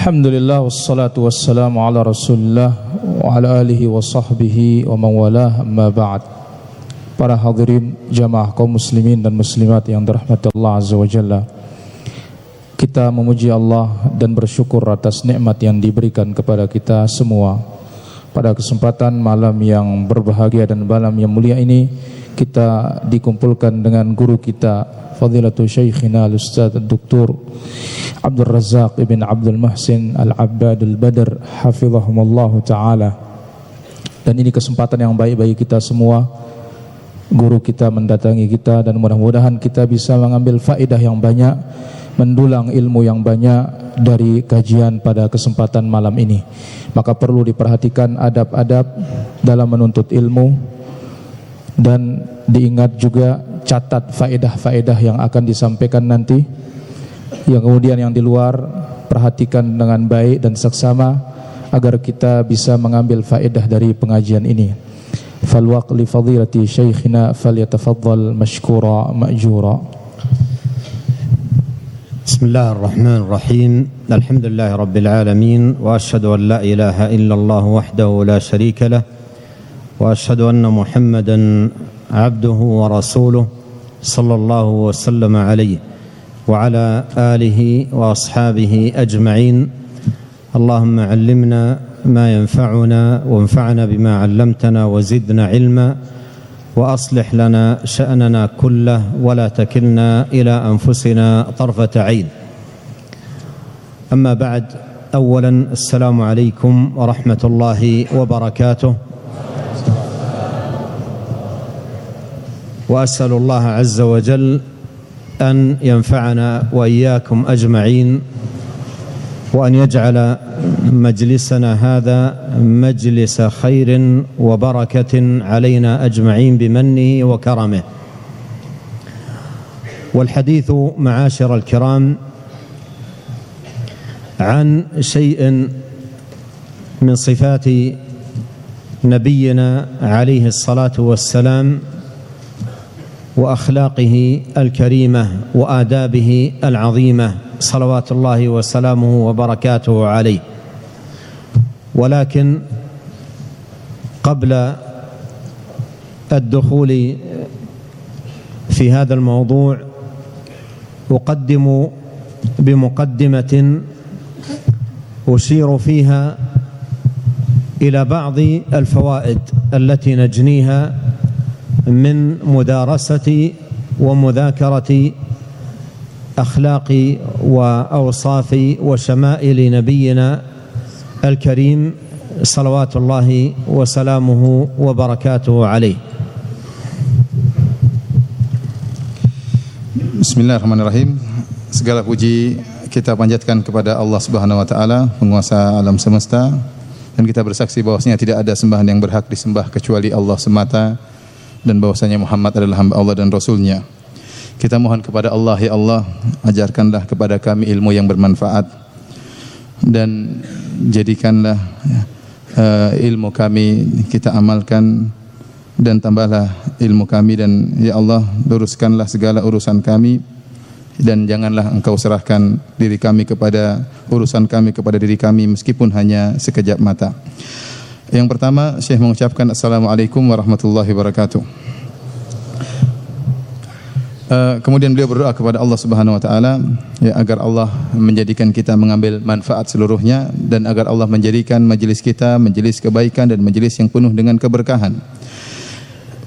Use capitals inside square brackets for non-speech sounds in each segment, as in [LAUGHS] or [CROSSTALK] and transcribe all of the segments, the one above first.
Alhamdulillah wassalatu wassalamu ala Rasulillah wa ala alihi wa sahbihi wa man walah amma ba'd. Para hadirin jamaah kaum muslimin dan muslimat yang dirahmati Allah azza wa jalla. Kita memuji Allah dan bersyukur atas nikmat yang diberikan kepada kita semua. Pada kesempatan malam yang berbahagia dan malam yang mulia ini kita dikumpulkan dengan guru kita fadilatu syekhina al-ustaz Dr. Abdul Razak ibn Abdul Mahsin Al-Abbad Al-Badr hafizahumullah taala. Dan ini kesempatan yang baik bagi kita semua. Guru kita mendatangi kita dan mudah-mudahan kita bisa mengambil faedah yang banyak, mendulang ilmu yang banyak dari kajian pada kesempatan malam ini. Maka perlu diperhatikan adab-adab dalam menuntut ilmu dan diingat juga catat faedah-faedah yang akan disampaikan nanti yang kemudian yang di luar perhatikan dengan baik dan seksama agar kita bisa mengambil faedah dari pengajian ini falwaq li fadilati syekhina falyatafaddal mashkura ma'jura بسم الله الرحمن الرحيم الحمد لله رب العالمين واشهد ان لا اله الا الله وحده لا شريك له وأشهد أن محمدا عبده ورسوله صلى الله وسلم عليه وعلى آله وأصحابه أجمعين. اللهم علمنا ما ينفعنا وانفعنا بما علمتنا وزدنا علما وأصلح لنا شأننا كله ولا تكلنا إلى أنفسنا طرفة عين. أما بعد اولا السلام عليكم ورحمة الله وبركاته. وأسأل الله عز وجل أن ينفعنا وإياكم أجمعين وأن يجعل مجلسنا هذا مجلس خير وبركة علينا أجمعين بمنه وكرمه. والحديث معاشر الكرام عن شيء من صفات نبينا عليه الصلاة والسلام وأخلاقه الكريمة وآدابه العظيمة صلوات الله وسلامه وبركاته عليه. ولكن قبل الدخول في هذا الموضوع أقدم بمقدمة أشير فيها إلى بعض الفوائد التي نجنيها من مدارسه ومذاكره اخلاق واوصاف وشمائل نبينا الكريم صلوات الله وسلامه وبركاته عليه Bismillahirrahmanirrahim. Segala puji kita panjatkan kepada Allah Subhanahu wa taala, penguasa alam semesta dan kita bersaksi bahwasanya tidak ada sembahan yang berhak disembah kecuali Allah semata dan bahwasanya Muhammad adalah hamba Allah dan Rasulnya. Kita mohon kepada Allah, Ya Allah, ajarkanlah kepada kami ilmu yang bermanfaat dan jadikanlah uh, ilmu kami kita amalkan dan tambahlah ilmu kami dan Ya Allah, luruskanlah segala urusan kami dan janganlah engkau serahkan diri kami kepada urusan kami kepada diri kami meskipun hanya sekejap mata. Yang pertama, Syekh mengucapkan Assalamualaikum warahmatullahi wabarakatuh. Uh, kemudian beliau berdoa kepada Allah Subhanahu wa taala ya agar Allah menjadikan kita mengambil manfaat seluruhnya dan agar Allah menjadikan majelis kita majelis kebaikan dan majelis yang penuh dengan keberkahan.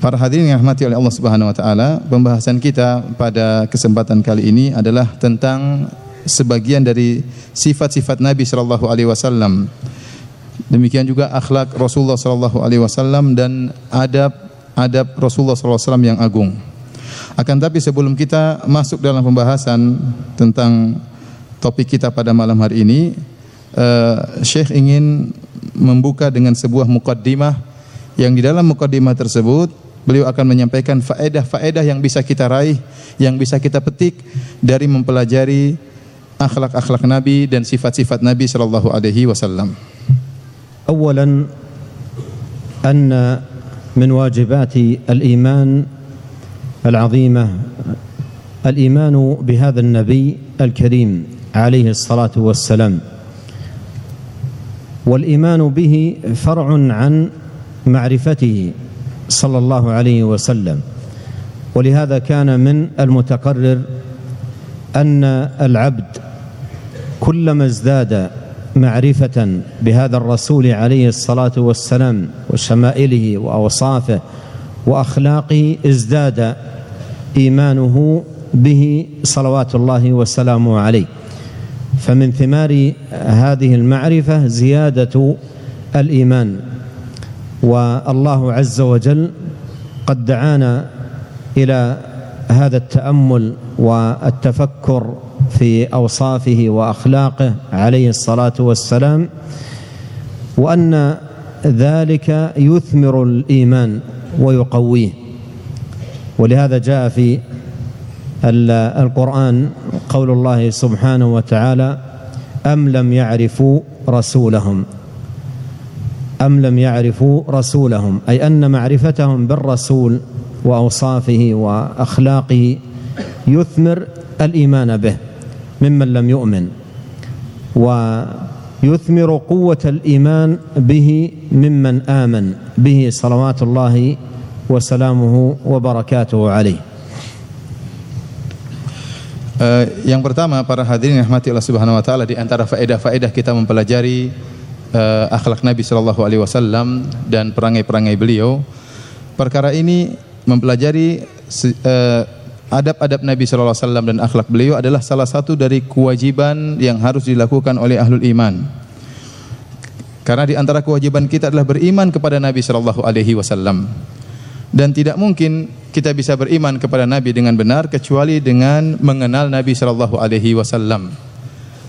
Para hadirin yang rahmati oleh Allah Subhanahu wa taala, pembahasan kita pada kesempatan kali ini adalah tentang sebagian dari sifat-sifat Nabi sallallahu alaihi wasallam Demikian juga akhlak Rasulullah sallallahu alaihi wasallam dan adab adab Rasulullah sallallahu alaihi wasallam yang agung. Akan tapi sebelum kita masuk dalam pembahasan tentang topik kita pada malam hari ini, uh, Syekh ingin membuka dengan sebuah mukaddimah yang di dalam mukaddimah tersebut beliau akan menyampaikan faedah-faedah yang bisa kita raih, yang bisa kita petik dari mempelajari akhlak-akhlak Nabi dan sifat-sifat Nabi sallallahu alaihi wasallam. اولا أن من واجبات الإيمان العظيمة الإيمان بهذا النبي الكريم عليه الصلاة والسلام والإيمان به فرع عن معرفته صلى الله عليه وسلم. ولهذا كان من المتقرر أن العبد كلما ازداد معرفة بهذا الرسول عليه الصلاة والسلام وشمائله وأوصافه وأخلاقه ازداد إيمانه به صلوات الله وسلامه عليه. فمن ثمار هذه المعرفة زيادة الإيمان والله عز وجل قد دعانا إلى هذا التأمل والتفكر في أوصافه وأخلاقه عليه الصلاة والسلام وأن ذلك يثمر الإيمان ويقويه. ولهذا جاء في القرآن قول الله سبحانه وتعالى أم لم يعرفوا رسولهم؟ أم لم يعرفوا رسولهم؟ أي أن معرفتهم بالرسول وأوصافه وأخلاقه يثمر الإيمان به. ممن لم يؤمن ويثمر قوه الايمان به ممن امن به صلوات الله وسلامه وبركاته عليه Uh, yang pertama para hadirin yang rahmati Allah Subhanahu wa taala di antara faedah-faedah kita mempelajari uh, akhlak Nabi sallallahu alaihi wasallam dan perangai-perangai beliau. Perkara ini mempelajari uh, adab-adab Nabi sallallahu alaihi wasallam dan akhlak beliau adalah salah satu dari kewajiban yang harus dilakukan oleh ahlul iman. Karena di antara kewajiban kita adalah beriman kepada Nabi sallallahu alaihi wasallam. Dan tidak mungkin kita bisa beriman kepada Nabi dengan benar kecuali dengan mengenal Nabi sallallahu alaihi wasallam.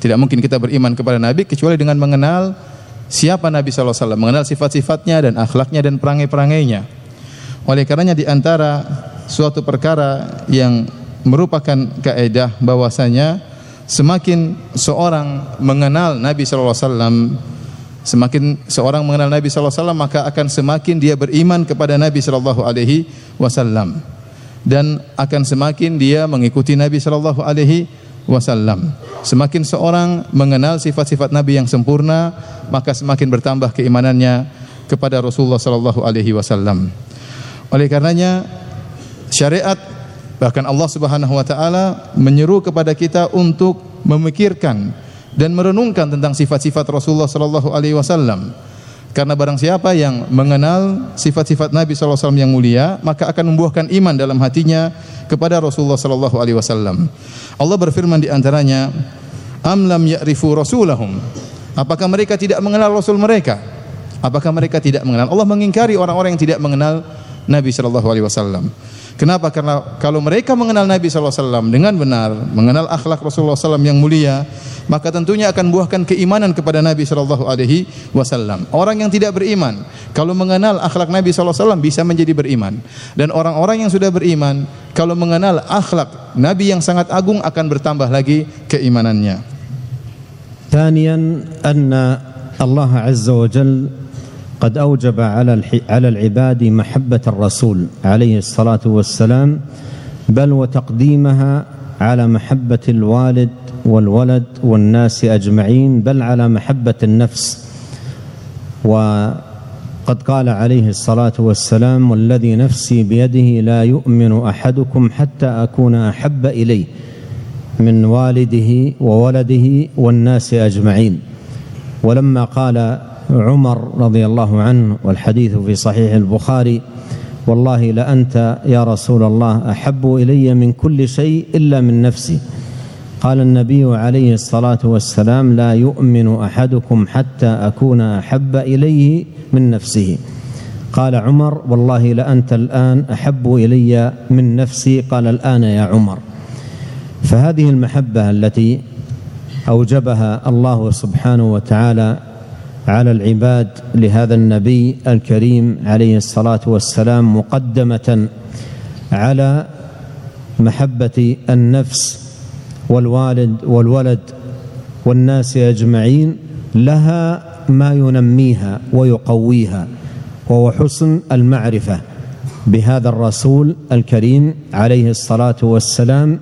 Tidak mungkin kita beriman kepada Nabi kecuali dengan mengenal siapa Nabi sallallahu alaihi wasallam, mengenal sifat-sifatnya dan akhlaknya dan perangai-perangainya. Oleh karenanya di antara suatu perkara yang merupakan kaidah bahwasanya semakin seorang mengenal Nabi sallallahu alaihi wasallam Semakin seorang mengenal Nabi sallallahu alaihi wasallam maka akan semakin dia beriman kepada Nabi sallallahu alaihi wasallam dan akan semakin dia mengikuti Nabi sallallahu alaihi wasallam. Semakin seorang mengenal sifat-sifat Nabi yang sempurna, maka semakin bertambah keimanannya kepada Rasulullah sallallahu alaihi wasallam. Oleh karenanya syariat bahkan Allah Subhanahu wa taala menyeru kepada kita untuk memikirkan dan merenungkan tentang sifat-sifat Rasulullah sallallahu alaihi wasallam. Karena barang siapa yang mengenal sifat-sifat Nabi sallallahu alaihi wasallam yang mulia, maka akan membuahkan iman dalam hatinya kepada Rasulullah sallallahu alaihi wasallam. Allah berfirman di antaranya, "Am lam ya'rifu rasulahum?" Apakah mereka tidak mengenal rasul mereka? Apakah mereka tidak mengenal? Allah mengingkari orang-orang yang tidak mengenal Nabi sallallahu alaihi wasallam. Kenapa? Karena kalau mereka mengenal Nabi SAW dengan benar, mengenal akhlak Rasulullah SAW yang mulia, maka tentunya akan buahkan keimanan kepada Nabi Shallallahu Alaihi Wasallam. Orang yang tidak beriman, kalau mengenal akhlak Nabi Shallallahu Alaihi Wasallam bisa menjadi beriman. Dan orang-orang yang sudah beriman, kalau mengenal akhlak Nabi yang sangat agung akan bertambah lagi keimanannya. ثانيا أن الله عز وجل قد أوجب على على العباد محبة الرسول عليه الصلاة والسلام بل وتقديمها على محبة الوالد والولد والناس أجمعين بل على محبة النفس. وقد قال عليه الصلاة والسلام والذي نفسي بيده لا يؤمن أحدكم حتى أكون أحب إليه من والده وولده والناس أجمعين. ولما قال عمر رضي الله عنه والحديث في صحيح البخاري والله لأنت يا رسول الله أحب إلي من كل شيء إلا من نفسي. قال النبي عليه الصلاة والسلام لا يؤمن أحدكم حتى أكون أحب إليه من نفسه. قال عمر والله لأنت الآن أحب إلي من نفسي. قال الآن يا عمر. فهذه المحبة التي أوجبها الله سبحانه وتعالى على العباد لهذا النبي الكريم عليه الصلاة والسلام مقدمة على محبة النفس والوالد والولد والناس أجمعين لها ما ينميها ويقويها وهو حسن المعرفة بهذا الرسول الكريم عليه الصلاة والسلام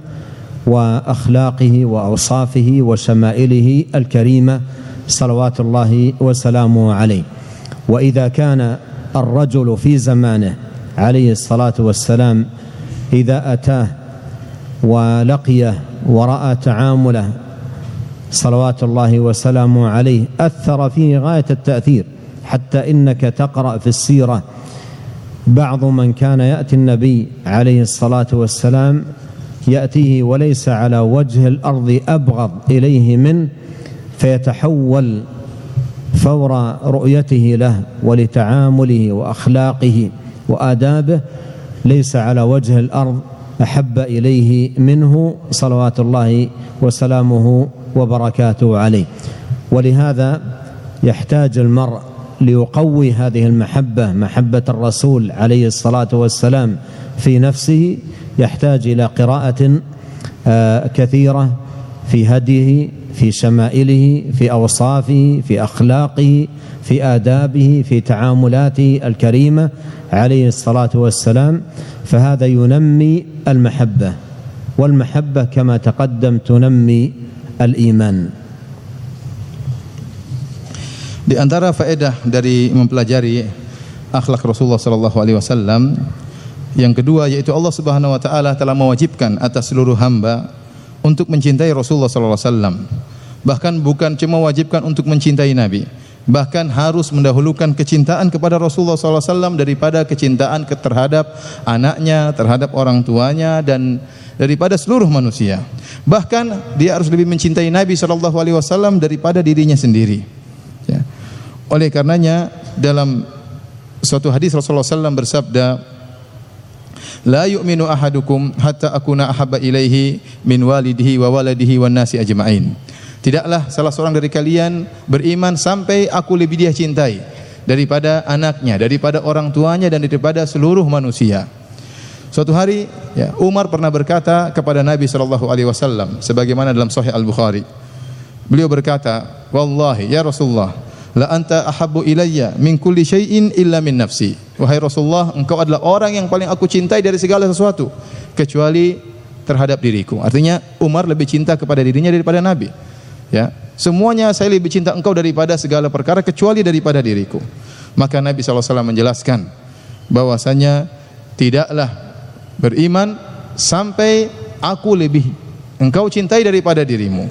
وأخلاقه وأوصافه وشمائله الكريمة. صلوات الله وسلامه عليه. وإذا كان الرجل في زمانه عليه الصلاة والسلام إذا أتاه ولقيه ورأى تعامله صلوات الله وسلامه عليه أثر فيه غاية التأثير. حتى إنك تقرأ في السيرة بعض من كان يأتي النبي عليه الصلاة والسلام يأتيه وليس على وجه الأرض أبغض إليه منه فيتحول فور رؤيته له ولتعامله وأخلاقه وآدابه ليس على وجه الأرض أحب إليه منه صلوات الله وسلامه وبركاته عليه. ولهذا يحتاج المرء ليقوي هذه المحبة محبة الرسول عليه الصلاة والسلام في نفسه. يحتاج إلى قراءة آه، كثيرة في هديه في شمائله في اوصافه في اخلاقه في آدابه في تعاملاته الكريمة عليه الصلاة والسلام فهذا ينمي المحبة والمحبة كما تقدم تنمي الإيمان Di antara faedah dari mempelajari akhlak Rasulullah sallallahu alaihi wasallam yang kedua yaitu Allah Subhanahu wa taala telah mewajibkan atas seluruh hamba untuk mencintai Rasulullah sallallahu alaihi wasallam. Bahkan bukan cuma wajibkan untuk mencintai Nabi, bahkan harus mendahulukan kecintaan kepada Rasulullah SAW daripada kecintaan terhadap anaknya, terhadap orang tuanya dan daripada seluruh manusia. Bahkan dia harus lebih mencintai Nabi SAW daripada dirinya sendiri. Ya. Oleh karenanya dalam suatu hadis Rasulullah SAW bersabda, La yu'minu ahadukum hatta akuna ahabba ilaihi min walidihi wa waladihi wan nasi ajma'in. Tidaklah salah seorang dari kalian beriman sampai aku lebih dia cintai daripada anaknya, daripada orang tuanya dan daripada seluruh manusia. Suatu hari ya, Umar pernah berkata kepada Nabi sallallahu alaihi wasallam sebagaimana dalam Sahih Al-Bukhari. Beliau berkata, "Wallahi ya Rasulullah, la anta ahabbu ilayya min kulli syai'in illa min nafsi." Wahai Rasulullah, engkau adalah orang yang paling aku cintai dari segala sesuatu kecuali terhadap diriku. Artinya Umar lebih cinta kepada dirinya daripada Nabi. Ya, semuanya saya lebih cinta engkau daripada segala perkara kecuali daripada diriku. Maka Nabi SAW menjelaskan bahwasanya tidaklah beriman sampai aku lebih engkau cintai daripada dirimu.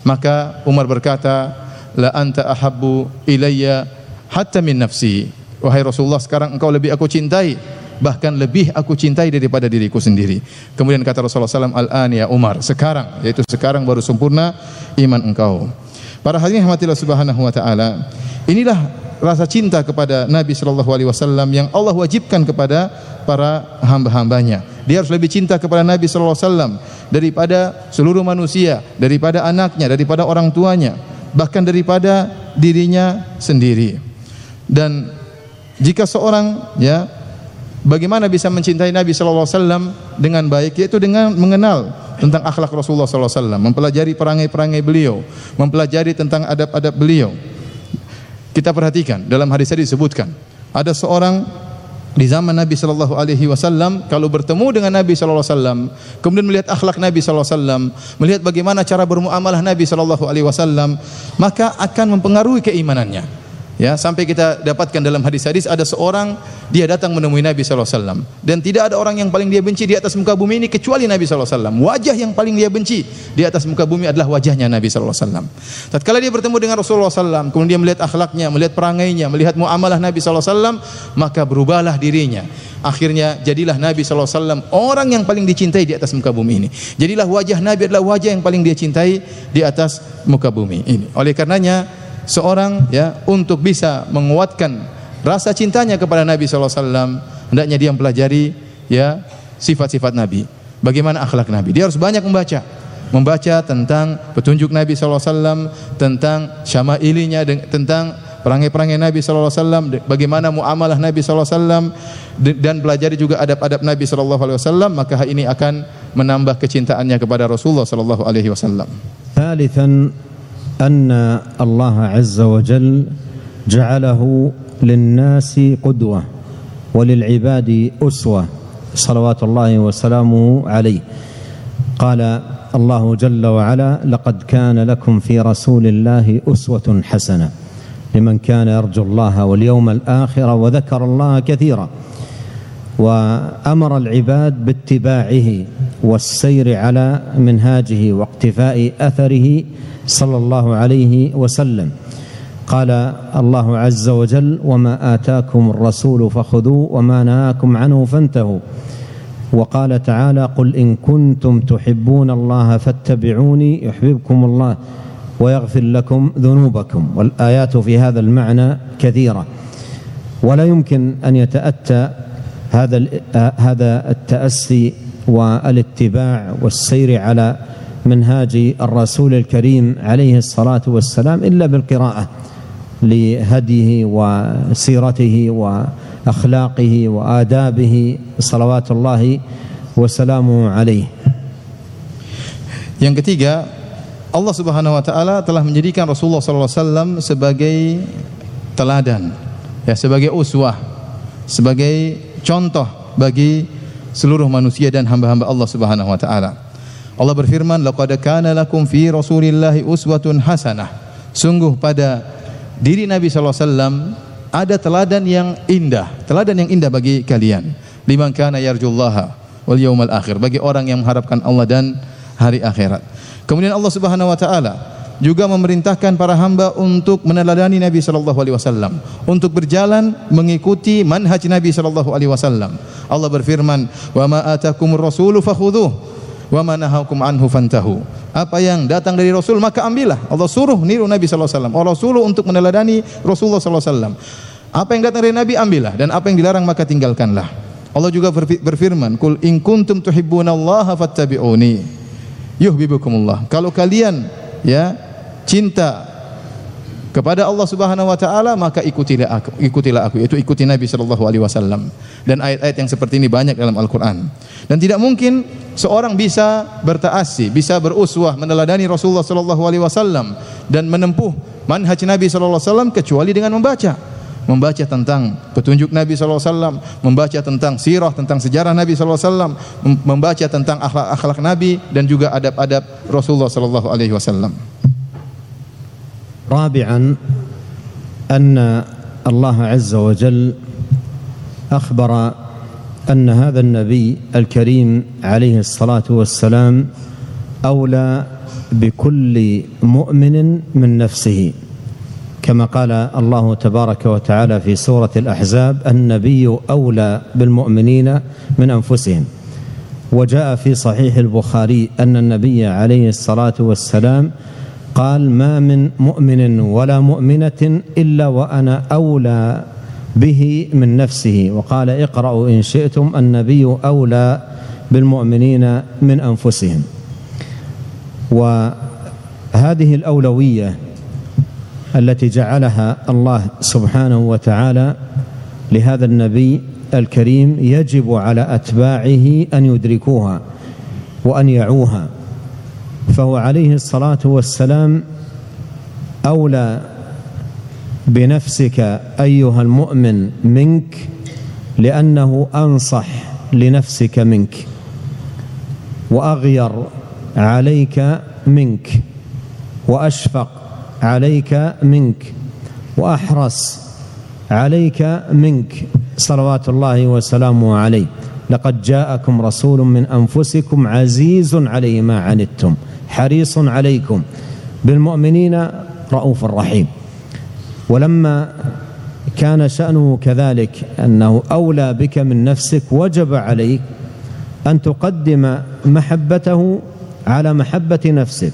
Maka Umar berkata, la anta ahabbu ilayya hatta min nafsi. Wahai Rasulullah, sekarang engkau lebih aku cintai bahkan lebih aku cintai daripada diriku sendiri. Kemudian kata Rasulullah SAW, Al-an ya Umar, sekarang, yaitu sekarang baru sempurna iman engkau. Para hadirin rahmatillah subhanahu wa ta'ala, inilah rasa cinta kepada Nabi alaihi wasallam yang Allah wajibkan kepada para hamba-hambanya. Dia harus lebih cinta kepada Nabi wasallam daripada seluruh manusia, daripada anaknya, daripada orang tuanya, bahkan daripada dirinya sendiri. Dan jika seorang ya Bagaimana bisa mencintai Nabi sallallahu alaihi wasallam dengan baik yaitu dengan mengenal tentang akhlak Rasulullah sallallahu alaihi wasallam, mempelajari perangai-perangai beliau, mempelajari tentang adab-adab beliau. Kita perhatikan dalam hadis tadi disebutkan ada seorang di zaman Nabi sallallahu alaihi wasallam kalau bertemu dengan Nabi sallallahu alaihi wasallam kemudian melihat akhlak Nabi sallallahu alaihi wasallam melihat bagaimana cara bermuamalah Nabi sallallahu alaihi wasallam maka akan mempengaruhi keimanannya Ya, sampai kita dapatkan dalam hadis-hadis ada seorang dia datang menemui Nabi sallallahu alaihi wasallam dan tidak ada orang yang paling dia benci di atas muka bumi ini kecuali Nabi sallallahu alaihi wasallam. Wajah yang paling dia benci di atas muka bumi adalah wajahnya Nabi sallallahu alaihi wasallam. Tatkala dia bertemu dengan Rasulullah sallallahu kemudian dia melihat akhlaknya, melihat perangainya, melihat muamalah Nabi sallallahu alaihi wasallam, maka berubahlah dirinya. Akhirnya jadilah Nabi sallallahu alaihi wasallam orang yang paling dicintai di atas muka bumi ini. Jadilah wajah Nabi adalah wajah yang paling dia cintai di atas muka bumi ini. Oleh karenanya seorang ya untuk bisa menguatkan rasa cintanya kepada Nabi sallallahu alaihi wasallam hendaknya dia mempelajari ya sifat-sifat Nabi. Bagaimana akhlak Nabi? Dia harus banyak membaca. Membaca tentang petunjuk Nabi sallallahu alaihi wasallam, tentang syama'ilinya tentang perangai-perangai Nabi sallallahu alaihi wasallam, bagaimana muamalah Nabi sallallahu alaihi wasallam dan pelajari juga adab-adab Nabi sallallahu alaihi wasallam, maka hal ini akan menambah kecintaannya kepada Rasulullah sallallahu alaihi wasallam. أن الله عز وجل جعله للناس قدوة وللعباد أسوة صلوات الله وسلامه عليه. قال الله جل وعلا لقد كان لكم في رسول الله أسوة حسنة لمن كان يرجو الله واليوم الآخر وذكر الله كثيرا وأمر العباد باتباعه والسير على منهاجه واقتفاء أثره صلى الله عليه وسلم. قال الله عز وجل وما آتاكم الرسول فخذوه وما نهاكم عنه فانتهوا. وقال تعالى قل إن كنتم تحبون الله فاتبعوني يحببكم الله ويغفر لكم ذنوبكم. والآيات في هذا المعنى كثيرة. ولا يمكن أن يتأتى هذا هذا التأسي والاتباع والسير على منهاج الرسول الكريم عليه الصلاة والسلام إلا بالقراءة لهديه وسيرته وأخلاقه وآدابه صلوات الله وسلامه عليه. Yang ketiga, Allah Subhanahu wa taala telah menjadikan Rasulullah sallallahu alaihi wasallam sebagai teladan, ya sebagai uswah, sebagai contoh bagi seluruh manusia dan hamba-hamba Allah Subhanahu wa taala. Allah berfirman, "Laqad kana lakum fi Rasulillahi uswatun hasanah." Sungguh pada diri Nabi sallallahu alaihi wasallam ada teladan yang indah, teladan yang indah bagi kalian. Liman kana yarjullaha wal yaumal akhir, bagi orang yang mengharapkan Allah dan hari akhirat. Kemudian Allah Subhanahu wa taala juga memerintahkan para hamba untuk meneladani Nabi sallallahu alaihi wasallam, untuk berjalan mengikuti manhaj Nabi sallallahu alaihi wasallam. Allah berfirman, "Wa ma atakumur rasulu fakhudhuh wa ma nahakum anhu fantahu." Apa yang datang dari Rasul maka ambillah. Allah suruh niru Nabi sallallahu alaihi wasallam. Allah suruh untuk meneladani Rasulullah sallallahu alaihi wasallam. Apa yang datang dari Nabi ambillah dan apa yang dilarang maka tinggalkanlah. Allah juga berfirman, "Qul in kuntum tuhibbunallaha fattabi'uni." yuhibbukumullah. Kalau kalian ya cinta kepada Allah Subhanahu wa taala maka ikutilah aku ikutilah aku yaitu ikuti Nabi sallallahu alaihi wasallam. Dan ayat-ayat yang seperti ini banyak dalam Al-Qur'an. Dan tidak mungkin seorang bisa bertaasi bisa beruswah meneladani Rasulullah sallallahu alaihi wasallam dan menempuh manhaj Nabi sallallahu alaihi wasallam kecuali dengan membaca. Membaca tentang petunjuk Nabi SAW, membaca tentang sirah, tentang sejarah Nabi SAW, membaca tentang akhlak-akhlak Nabi dan juga adab-adab Rasulullah SAW. رابعا أن الله عز وجل أخبر أن هذا النبي الكريم عليه الصلاة والسلام أولى بكل مؤمن من نفسه كما قال الله تبارك وتعالى في سورة الأحزاب النبي أولى بالمؤمنين من أنفسهم. وجاء في صحيح البخاري أن النبي عليه الصلاة والسلام قال ما من مؤمن ولا مؤمنة إلا وأنا أولى به من نفسه. وقال اقرأوا إن شئتم النبي أولى بالمؤمنين من أنفسهم. وهذه الأولوية التي جعلها الله سبحانه وتعالى لهذا النبي الكريم يجب على أتباعه أن يدركوها وأن يعوها. فهو عليه الصلاة والسلام أولى بنفسك أيها المؤمن منك لأنه أنصح لنفسك منك وأغير عليك منك وأشفق عليك منك وأحرص عليك منك صلوات الله وسلامه عليه. لقد جاءكم رسول من أنفسكم عزيز عليه ما عنتم. حريص عليكم. بالمؤمنين رؤوف رحيم. ولما كان شأنه كذلك أنه أولى بك من نفسك وجب عليك أن تقدم محبته على محبة نفسك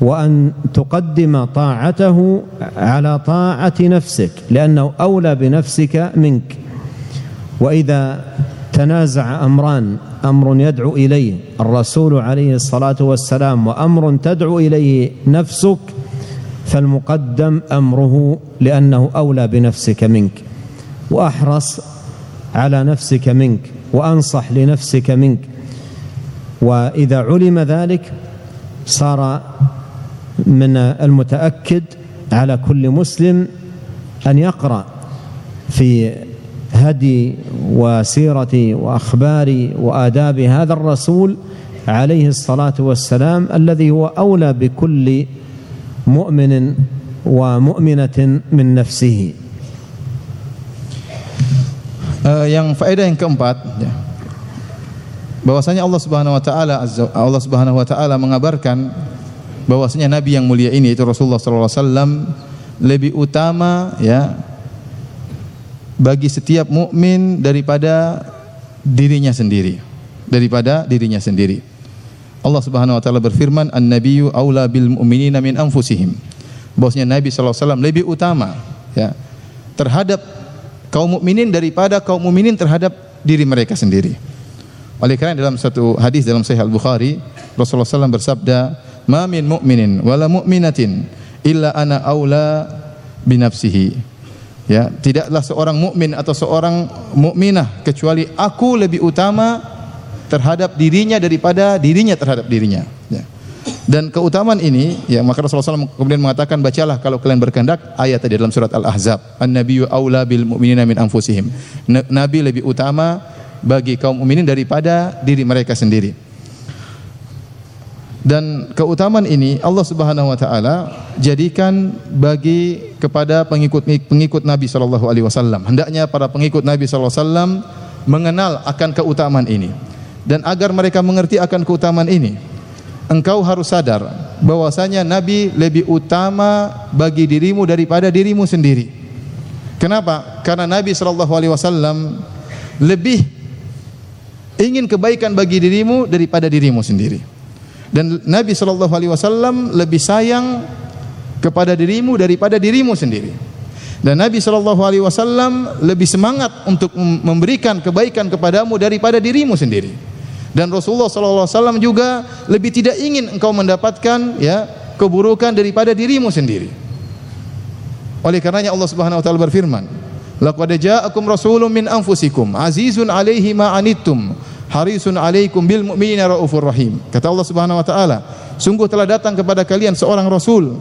وأن تقدم طاعته على طاعة نفسك لأنه أولى بنفسك منك. وإذا تنازع أمران أمر يدعو إليه الرسول عليه الصلاة والسلام وأمر تدعو إليه نفسك فالمقدم أمره لأنه أولى بنفسك منك وأحرص على نفسك منك وأنصح لنفسك منك وإذا علم ذلك صار من المتأكد على كل مسلم أن يقرأ في هدي وسيرة وأخبار وآداب هذا الرسول عليه الصلاة والسلام الذي هو أولى بكل مؤمن ومؤمنة من نفسه Uh, yang faedah yang keempat ya, bahwasanya Allah Subhanahu wa taala Allah Subhanahu wa taala mengabarkan bahwasanya nabi yang mulia ini itu Rasulullah sallallahu alaihi wasallam lebih utama ya bagi setiap mukmin daripada dirinya sendiri daripada dirinya sendiri Allah Subhanahu wa taala berfirman an-nabiyyu aula bil mu'minina min anfusihim bahwasanya Nabi sallallahu alaihi wasallam lebih utama ya terhadap kaum mukminin daripada kaum mukminin terhadap diri mereka sendiri. Oleh kerana dalam satu hadis dalam Sahih Al-Bukhari Rasulullah SAW bersabda, "Ma min mu'minin wala mu'minatin illa ana aula binafsihi." Ya, tidaklah seorang mukmin atau seorang mukminah kecuali aku lebih utama terhadap dirinya daripada dirinya terhadap dirinya. Ya. Dan keutamaan ini, ya maka Rasulullah SAW kemudian mengatakan bacalah kalau kalian berkehendak ayat tadi dalam surat Al-Ahzab. An-nabiyyu aula bil mu'minina min anfusihim. Nabi lebih utama bagi kaum mukminin daripada diri mereka sendiri. Dan keutamaan ini Allah Subhanahu wa taala jadikan bagi kepada pengikut-pengikut Nabi sallallahu alaihi wasallam. Hendaknya para pengikut Nabi sallallahu alaihi wasallam mengenal akan keutamaan ini dan agar mereka mengerti akan keutamaan ini engkau harus sadar bahwasanya Nabi lebih utama bagi dirimu daripada dirimu sendiri. Kenapa? Karena Nabi sallallahu alaihi wasallam lebih ingin kebaikan bagi dirimu daripada dirimu sendiri. Dan Nabi sallallahu alaihi wasallam lebih sayang kepada dirimu daripada dirimu sendiri. Dan Nabi sallallahu alaihi wasallam lebih semangat untuk memberikan kebaikan kepadamu daripada dirimu sendiri. Dan Rasulullah sallallahu alaihi wasallam juga lebih tidak ingin engkau mendapatkan ya keburukan daripada dirimu sendiri. Oleh karenanya Allah Subhanahu wa taala berfirman, "Laqad ja'akum rasulun min anfusikum azizun 'alaihi ma anittum harisun 'alaikum bil mu'minina raufur rahim." Kata Allah Subhanahu wa taala, sungguh telah datang kepada kalian seorang rasul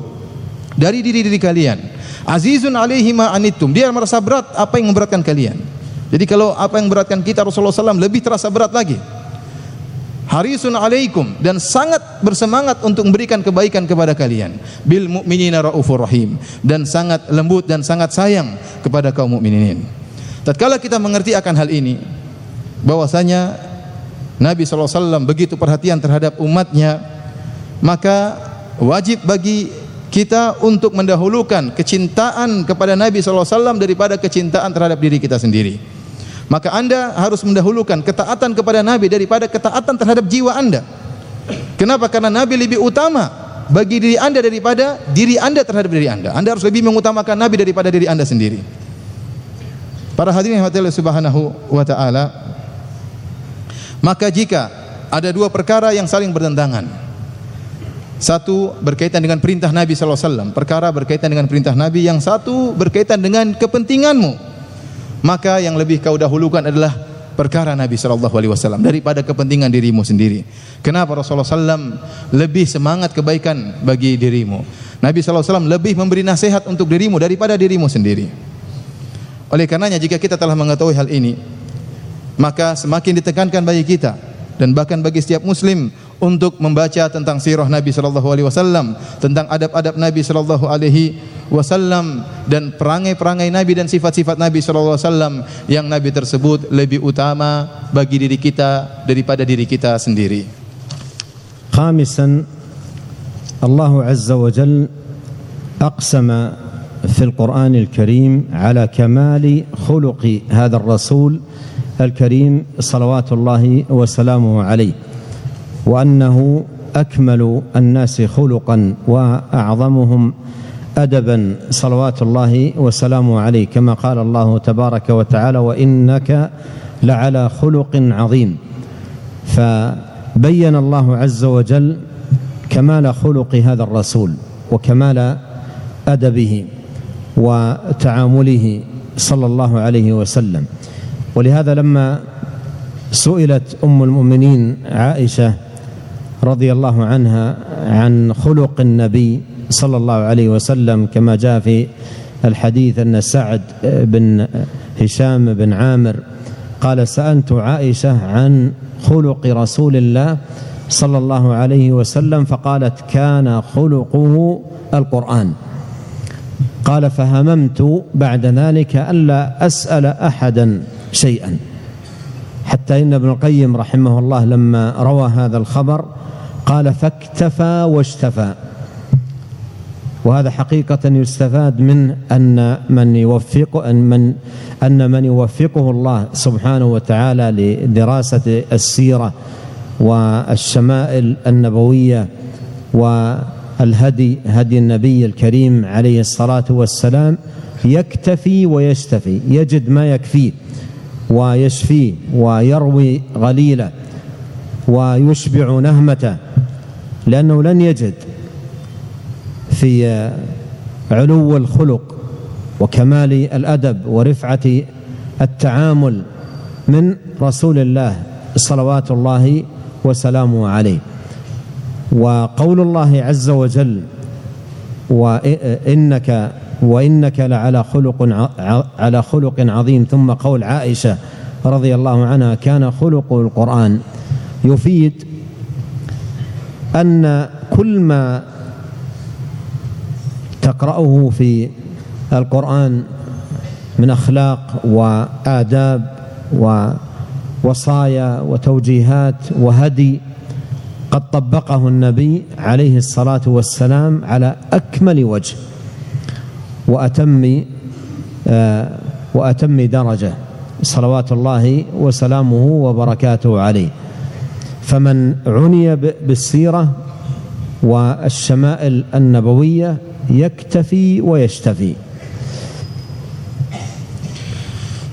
dari diri-diri kalian. Azizun 'alaihi ma anittum. Dia merasa berat apa yang memberatkan kalian. Jadi kalau apa yang memberatkan kita Rasulullah SAW lebih terasa berat lagi harisun alaikum dan sangat bersemangat untuk memberikan kebaikan kepada kalian bil mu'minina raufur rahim dan sangat lembut dan sangat sayang kepada kaum mukminin. Tatkala kita mengerti akan hal ini bahwasanya Nabi SAW begitu perhatian terhadap umatnya maka wajib bagi kita untuk mendahulukan kecintaan kepada Nabi SAW daripada kecintaan terhadap diri kita sendiri. Maka anda harus mendahulukan ketaatan kepada Nabi daripada ketaatan terhadap jiwa anda. Kenapa? Karena Nabi lebih utama bagi diri anda daripada diri anda terhadap diri anda. Anda harus lebih mengutamakan Nabi daripada diri anda sendiri. Para hadirin yang Subhanahu wa taala, maka jika ada dua perkara yang saling bertentangan, satu berkaitan dengan perintah Nabi sallallahu alaihi wasallam, perkara berkaitan dengan perintah Nabi, yang satu berkaitan dengan kepentinganmu maka yang lebih kau dahulukan adalah perkara Nabi sallallahu alaihi wasallam daripada kepentingan dirimu sendiri. Kenapa Rasulullah sallam lebih semangat kebaikan bagi dirimu? Nabi sallallahu alaihi wasallam lebih memberi nasihat untuk dirimu daripada dirimu sendiri. Oleh karenanya jika kita telah mengetahui hal ini, maka semakin ditekankan bagi kita dan bahkan bagi setiap muslim untuk membaca tentang sirah Nabi sallallahu alaihi wasallam, tentang adab-adab Nabi sallallahu alaihi wasallam dan perangai-perangai Nabi dan sifat-sifat Nabi sallallahu alaihi wasallam yang Nabi tersebut lebih utama bagi diri kita daripada diri kita sendiri. Khamisan Allah azza wa jalla أقسم في القرآن الكريم على كمال خلق هذا الرسول الكريم صلوات الله وسلامه عليه وأنه أكمل الناس خلقا وأعظمهم ادبا صلوات الله وسلامه عليه. كما قال الله تبارك وتعالى وإنك لعلى خلق عظيم. فبين الله عز وجل كمال خلق هذا الرسول وكمال أدبه وتعامله صلى الله عليه وسلم. ولهذا لما سئلت أم المؤمنين عائشة رضي الله عنها عن خلق النبي صلى الله عليه وسلم كما جاء في الحديث أن سعد بن هشام بن عامر قال سألت عائشة عن خلق رسول الله صلى الله عليه وسلم فقالت كان خلقه القرآن. قال فهممت بعد ذلك ألا أسأل أحدا. شيئا. حتى إن ابن القيم رحمه الله لما روى هذا الخبر قال فاكتفى واشتفى. وهذا حقيقة يستفاد منه أن من يوفق أن من أن من يوفقه الله سبحانه وتعالى لدراسة السيرة والشمائل النبوية والهدي هدي النبي الكريم عليه الصلاة والسلام يكتفي ويشتفي يجد ما يكفيه. ويشفيه ويروي غليله ويشبع نهمته لأنه لن يجد في علو الخلق وكمال الأدب ورفعة التعامل من رسول الله صلوات الله وسلامه عليه. وقول الله عز وجل وانك وإنك لعلى خلق على خلق عظيم. ثم قول عائشة رضي الله عنها كان خلق القرآن. يفيد أن كل ما تقرأه في القرآن من أخلاق وآداب ووصايا وتوجيهات وهدي قد طبقه النبي عليه الصلاة والسلام على أكمل وجه. وأتم آه، وأتم درجة صلوات الله وسلامه وبركاته عليه فمن عني بالسيرة والشمائل النبوية wa yashtafi.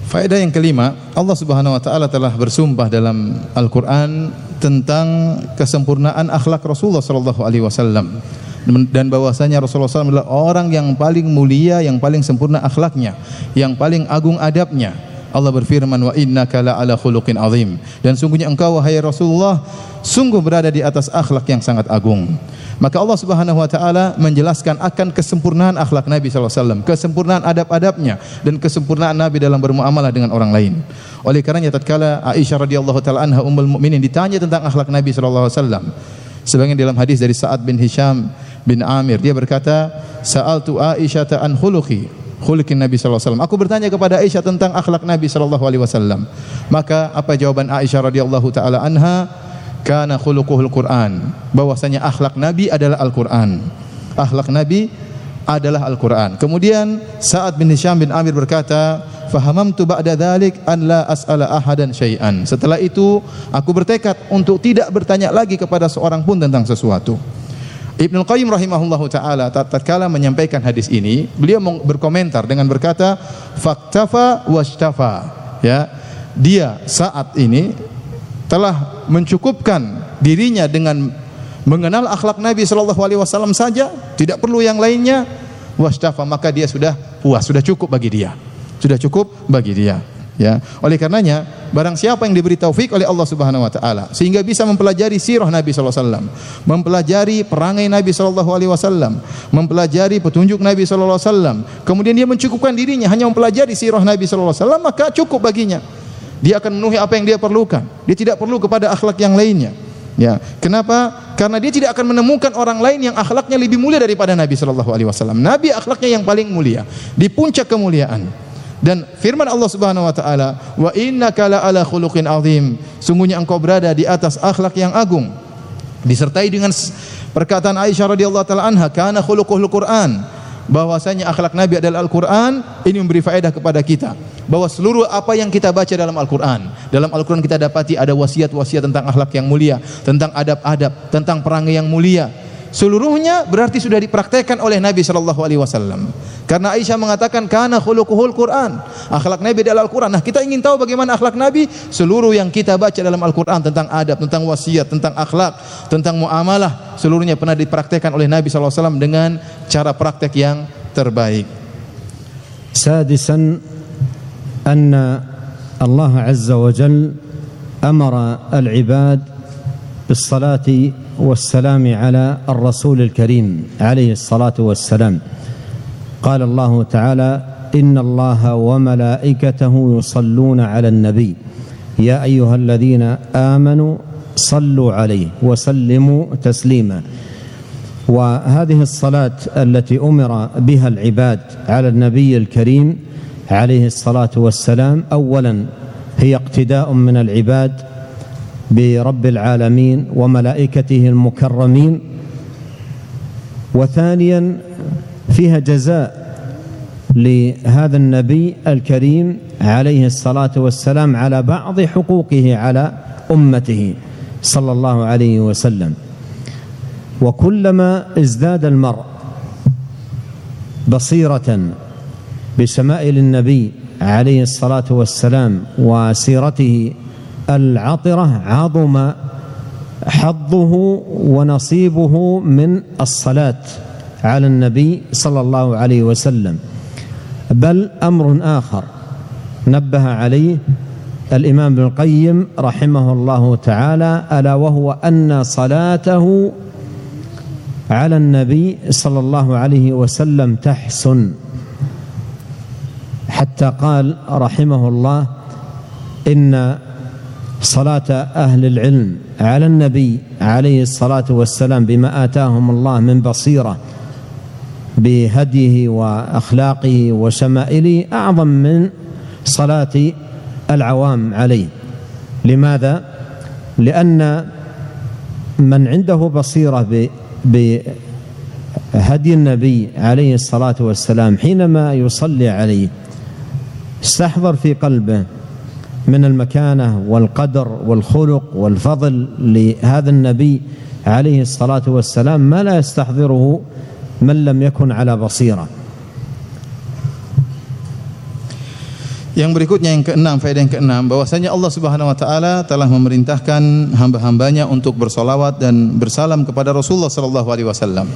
Faedah yang kelima, Allah Subhanahu wa taala telah bersumpah dalam Al-Qur'an tentang kesempurnaan akhlak Rasulullah sallallahu alaihi wasallam dan bahwasanya Rasulullah SAW adalah orang yang paling mulia, yang paling sempurna akhlaknya, yang paling agung adabnya. Allah berfirman wa innaka la ala khuluqin azim dan sungguhnya engkau wahai Rasulullah sungguh berada di atas akhlak yang sangat agung. Maka Allah Subhanahu wa taala menjelaskan akan kesempurnaan akhlak Nabi sallallahu alaihi wasallam, kesempurnaan adab-adabnya dan kesempurnaan Nabi dalam bermuamalah dengan orang lain. Oleh karenanya tatkala Aisyah radhiyallahu taala anha ummul mukminin ditanya tentang akhlak Nabi sallallahu alaihi wasallam, sebagian dalam hadis dari Sa'ad bin Hisham bin Amir dia berkata, "Sa'altu Aisyah an khuluqi khuluqin Nabi sallallahu alaihi wasallam. Aku bertanya kepada Aisyah tentang akhlak Nabi sallallahu alaihi wasallam. Maka apa jawaban Aisyah radhiyallahu taala anha? kana khuluquhul Quran bahwasanya akhlak Nabi adalah Al-Qur'an akhlak Nabi adalah Al-Qur'an kemudian Sa'ad bin Hisham bin Amir berkata fahamamtu ba'da dhalik an la as'ala ahadan syai'an setelah itu aku bertekad untuk tidak bertanya lagi kepada seorang pun tentang sesuatu Ibnu Qayyim rahimahullahu taala tatkala menyampaikan hadis ini beliau berkomentar dengan berkata faktafa wastafa ya dia saat ini telah mencukupkan dirinya dengan mengenal akhlak Nabi sallallahu alaihi wasallam saja, tidak perlu yang lainnya, wastafa maka dia sudah puas, sudah cukup bagi dia. Sudah cukup bagi dia. Ya. Oleh karenanya, barang siapa yang diberi taufik oleh Allah Subhanahu wa taala sehingga bisa mempelajari sirah Nabi sallallahu alaihi wasallam, mempelajari perangai Nabi sallallahu alaihi wasallam, mempelajari petunjuk Nabi sallallahu alaihi wasallam, kemudian dia mencukupkan dirinya hanya mempelajari sirah Nabi sallallahu alaihi wasallam, maka cukup baginya. Dia akan memenuhi apa yang dia perlukan. Dia tidak perlu kepada akhlak yang lainnya. Ya, kenapa? Karena dia tidak akan menemukan orang lain yang akhlaknya lebih mulia daripada Nabi sallallahu alaihi wasallam. Nabi akhlaknya yang paling mulia, di puncak kemuliaan. Dan firman Allah Subhanahu wa taala, "Wa innaka la ala khuluqin azim." Sungguhnya engkau berada di atas akhlak yang agung. Disertai dengan perkataan Aisyah radhiyallahu taala anha, "Kana khuluquhul Qur'an." bahwasanya akhlak Nabi adalah Al-Qur'an, ini memberi faedah kepada kita bahwa seluruh apa yang kita baca dalam Al-Qur'an, dalam Al-Qur'an kita dapati ada wasiat-wasiat tentang akhlak yang mulia, tentang adab-adab, tentang perangai yang mulia. Seluruhnya berarti sudah dipraktekkan oleh Nabi Shallallahu alaihi wasallam. Karena Aisyah mengatakan karena khuluquhul Quran. Akhlak Nabi adalah Al-Qur'an. Nah, kita ingin tahu bagaimana akhlak Nabi? Seluruh yang kita baca dalam Al-Qur'an tentang adab, tentang wasiat, tentang akhlak, tentang muamalah, seluruhnya pernah dipraktekkan oleh Nabi Shallallahu alaihi wasallam dengan cara praktek yang terbaik. Sadisan anna Allah azza wa jalla amara al-ibad bis-salati والسلام على الرسول الكريم عليه الصلاة والسلام. قال الله تعالى إن الله وملائكته يصلون على النبي. يا أيها الذين آمنوا صلوا عليه وسلموا تسليما. وهذه الصلاة التي أمر بها العباد على النبي الكريم عليه الصلاة والسلام أولا هي اقتداء من العباد برب العالمين وملائكته المكرمين. وثانيا فيها جزاء لهذا النبي الكريم عليه الصلاة والسلام على بعض حقوقه على أمته صلى الله عليه وسلم. وكلما ازداد المرء بصيرة بشمائل النبي عليه الصلاة والسلام وسيرته العطرة عظم حظه ونصيبه من الصلاة على النبي صلى الله عليه وسلم. بل أمر آخر نبه عليه الإمام ابن القيم رحمه الله تعالى ألا وهو أن صلاته على النبي صلى الله عليه وسلم تحسن. حتى قال رحمه الله إن صلاة أهل العلم على النبي عليه الصلاة والسلام بما آتاهم الله من بصيرة بهديه وأخلاقه وشمائله أعظم من صلاة العوام عليه. لماذا؟ لأن من عنده بصيرة بهدي النبي عليه الصلاة والسلام حينما يصلي عليه استحضر في قلبه من المكانة والقدر والخلق والفضل لهذا النبي عليه الصلاة والسلام ما لا يستحضره من لم يكن على بصيرة. Yang berikutnya yang keenam, faedah yang keenam bahwasanya Allah Subhanahu wa taala telah memerintahkan hamba-hambanya untuk bersolawat dan bersalam kepada Rasulullah sallallahu alaihi wasallam.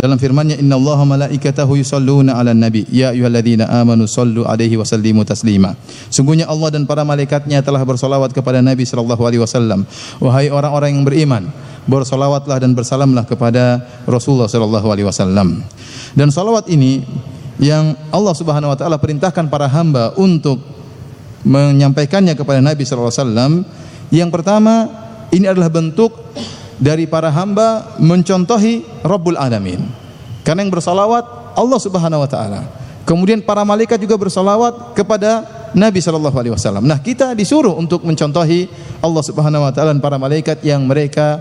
Dalam firman-Nya innallaha malaikatahu yusalluna 'alan nabi ya ayyuhalladzina amanu sallu alaihi wa sallimu taslima. Sungguhnya Allah dan para malaikatnya telah bersolawat kepada Nabi sallallahu alaihi wasallam. Wahai orang-orang yang beriman, bersolawatlah dan bersalamlah kepada Rasulullah sallallahu alaihi wasallam. Dan salawat ini yang Allah Subhanahu wa taala perintahkan para hamba untuk menyampaikannya kepada Nabi sallallahu alaihi wasallam. Yang pertama, ini adalah bentuk dari para hamba mencontohi Rabbul Alamin. Karena yang bersalawat Allah Subhanahu wa taala. Kemudian para malaikat juga bersalawat kepada Nabi sallallahu alaihi wasallam. Nah, kita disuruh untuk mencontohi Allah Subhanahu wa taala dan para malaikat yang mereka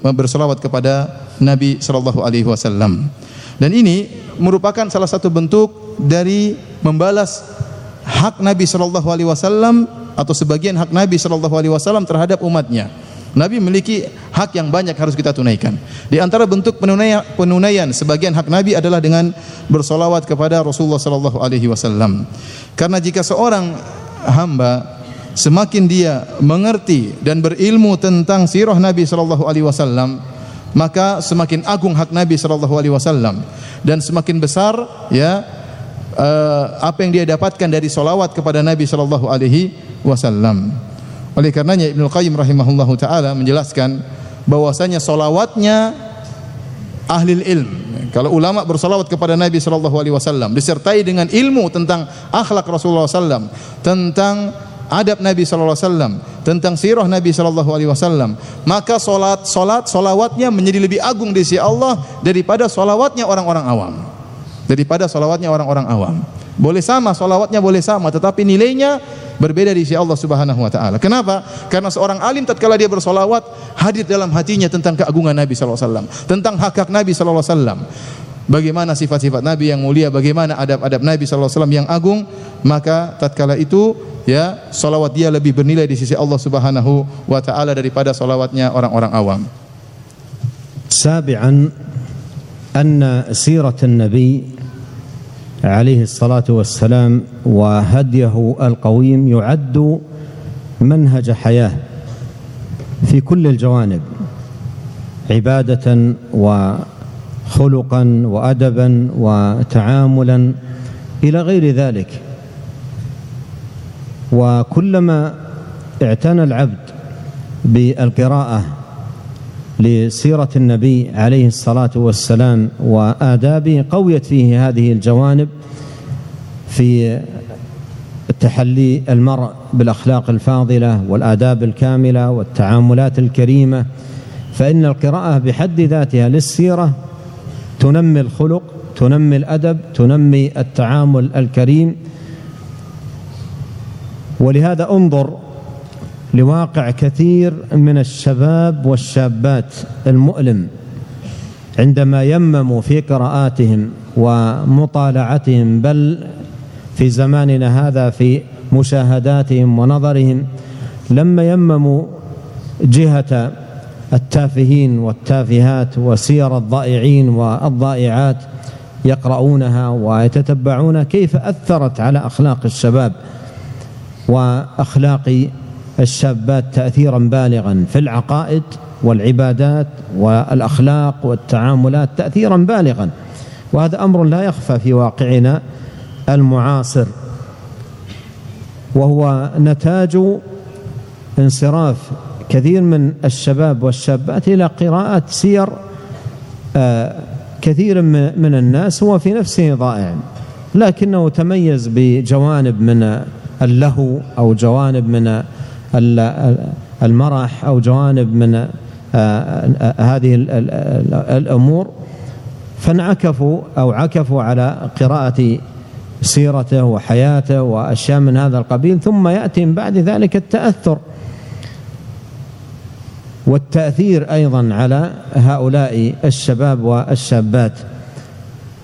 bersalawat kepada Nabi sallallahu alaihi wasallam. Dan ini merupakan salah satu bentuk dari membalas hak Nabi sallallahu alaihi wasallam atau sebagian hak Nabi sallallahu alaihi wasallam terhadap umatnya. Nabi memiliki hak yang banyak harus kita tunaikan. Di antara bentuk penunaian, penunaian sebagian hak Nabi adalah dengan bersolawat kepada Rasulullah sallallahu alaihi wasallam. Karena jika seorang hamba semakin dia mengerti dan berilmu tentang sirah Nabi sallallahu alaihi wasallam, maka semakin agung hak Nabi sallallahu alaihi wasallam dan semakin besar ya uh, apa yang dia dapatkan dari solawat kepada Nabi sallallahu alaihi wasallam. Oleh karenanya Ibnu Qayyim rahimahullahu taala menjelaskan bahwasanya solawatnya ahli ilm. Kalau ulama bersolawat kepada Nabi sallallahu alaihi wasallam disertai dengan ilmu tentang akhlak Rasulullah sallam, tentang adab Nabi sallallahu alaihi wasallam, tentang sirah Nabi sallallahu alaihi wasallam, maka salat salat salawatnya menjadi lebih agung di sisi Allah daripada salawatnya orang-orang awam. Daripada salawatnya orang-orang awam. Boleh sama salawatnya boleh sama tetapi nilainya berbeda di sisi Allah Subhanahu wa taala. Kenapa? Karena seorang alim tatkala dia bersolawat hadir dalam hatinya tentang keagungan Nabi sallallahu alaihi wasallam, tentang hak-hak Nabi sallallahu alaihi wasallam. Bagaimana sifat-sifat Nabi yang mulia, bagaimana adab-adab Nabi wasallam yang agung, maka tatkala itu ya salawat dia lebih bernilai di sisi Allah Subhanahu wa taala daripada salawatnya orang-orang awam. سابعا أن سيرة النبي عليه الصلاة والسلام وهديه القويم يعد منهج حياة في كل الجوانب عبادة وخلقا وأدبا وتعاملا إلى غير ذلك وكلما اعتنى العبد بالقراءة لسيرة النبي عليه الصلاة والسلام وآدابه قويت فيه هذه الجوانب في وتحلي المرء بالأخلاق الفاضلة والآداب الكاملة والتعاملات الكريمة فإن القراءة بحد ذاتها للسيرة تنمي الخلق تنمي الأدب تنمي التعامل الكريم ولهذا انظر لواقع كثير من الشباب والشابات المؤلم عندما يمموا في قراءاتهم ومطالعتهم بل في زماننا هذا في مشاهداتهم ونظرهم لما يمموا جهة التافهين والتافهات وسير الضائعين والضائعات يقرؤونها ويتتبعون كيف أثرت على أخلاق الشباب. وأخلاق الشابات تأثيرا بالغا في العقائد والعبادات والأخلاق والتعاملات تأثيرا بالغا. وهذا أمر لا يخفى في واقعنا المعاصر وهو نتاج انصراف كثير من الشباب والشابات إلى قراءه سير آه، كثير من الناس هو في نفسه ضائع لكنه تميز بجوانب من اللهو أو جوانب من المرح أو جوانب من آه، هذه الأمور فانعكفوا أو عكفوا على قراءة سيرته وحياته وأشياء من هذا القبيل ثم يأتي من بعد ذلك التأثر والتأثير أيضا على هؤلاء الشباب والشابات.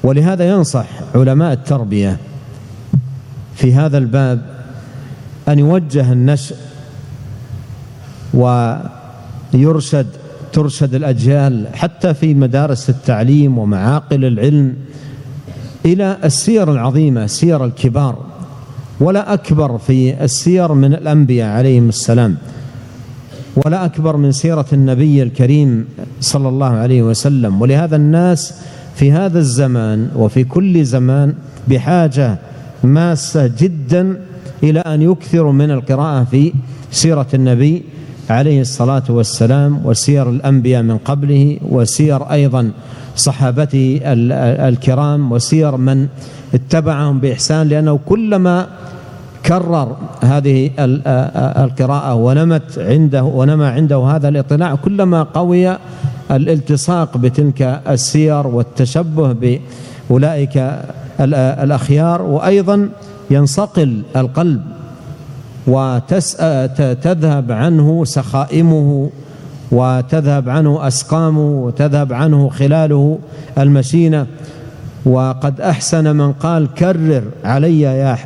ولهذا ينصح علماء التربية في هذا الباب أن يوجه النشء ويرشد ترشد الأجيال حتى في مدارس التعليم ومعاقل العلم إلى السير العظيمة سير الكبار ولا أكبر في السير من الأنبياء عليهم السلام ولا أكبر من سيرة النبي الكريم صلى الله عليه وسلم. ولهذا الناس في هذا الزمان وفي كل زمان بحاجة ماسة جدا إلى أن يكثروا من القراءة في سيرة النبي عليه الصلاة والسلام وسير الأنبياء من قبله وسير أيضا صحابته الكرام وسير من اتبعهم بإحسان لأنه كلما كرر هذه القراءة ونمت عنده ونمى عنده هذا الاطلاع كلما قوي الالتصاق بتلك السير والتشبه بأولئك الأخيار وأيضا ينصقل القلب وتذهب عنه سخائمه وتذهب عنه أسقامه وتذهب عنه خلاله المشينة. وقد أحسن من قال كرر علي يا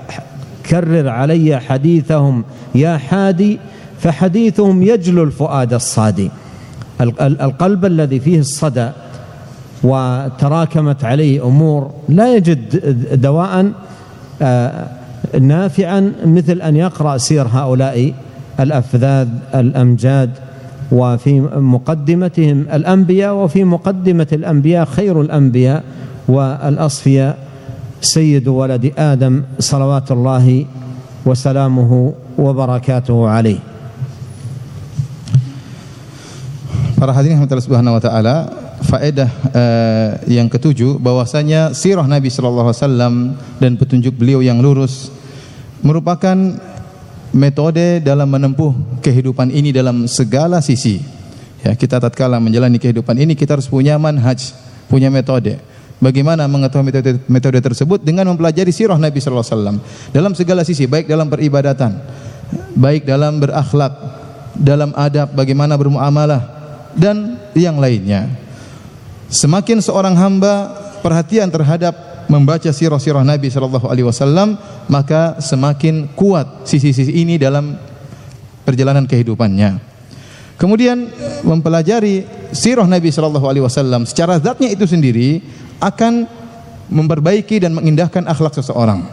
كرر علي حديثهم يا حادي فحديثهم يجلو الفؤاد الصادي. القلب الذي فيه الصدى وتراكمت عليه أمور لا يجد دواء آه، نافعا مثل أن يقرأ سير هؤلاء الأفذاذ الأمجاد وفي مقدمتهم الأنبياء وفي مقدمة الأنبياء خير الأنبياء والأصفياء سيد ولد آدم صلوات الله وسلامه وبركاته عليه. Para hadirin rahmatullah subhanahu wa ta'ala faedah uh, yang ketujuh bahwasanya sirah Nabi sallallahu alaihi wasallam dan petunjuk beliau yang lurus merupakan metode dalam menempuh kehidupan ini dalam segala sisi. Ya, kita tatkala menjalani kehidupan ini kita harus punya manhaj, punya metode. Bagaimana mengetahui metode, metode tersebut dengan mempelajari sirah Nabi sallallahu alaihi wasallam dalam segala sisi, baik dalam peribadatan, baik dalam berakhlak, dalam adab, bagaimana bermuamalah dan yang lainnya. Semakin seorang hamba perhatian terhadap membaca sirah-sirah Nabi sallallahu alaihi wasallam, maka semakin kuat sisi-sisi ini dalam perjalanan kehidupannya. Kemudian mempelajari sirah Nabi sallallahu alaihi wasallam secara zatnya itu sendiri akan memperbaiki dan mengindahkan akhlak seseorang.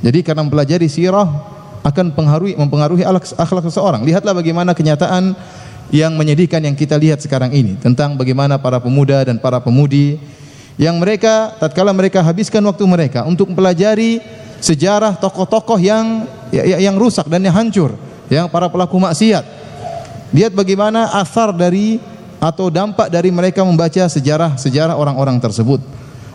Jadi karena mempelajari sirah akan pengaruhi, mempengaruhi akhlak seseorang. Lihatlah bagaimana kenyataan yang menyedihkan yang kita lihat sekarang ini tentang bagaimana para pemuda dan para pemudi yang mereka tatkala mereka habiskan waktu mereka untuk mempelajari sejarah tokoh-tokoh yang ya, ya, yang rusak dan yang hancur, yang para pelaku maksiat. Lihat bagaimana asar dari atau dampak dari mereka membaca sejarah-sejarah orang-orang tersebut.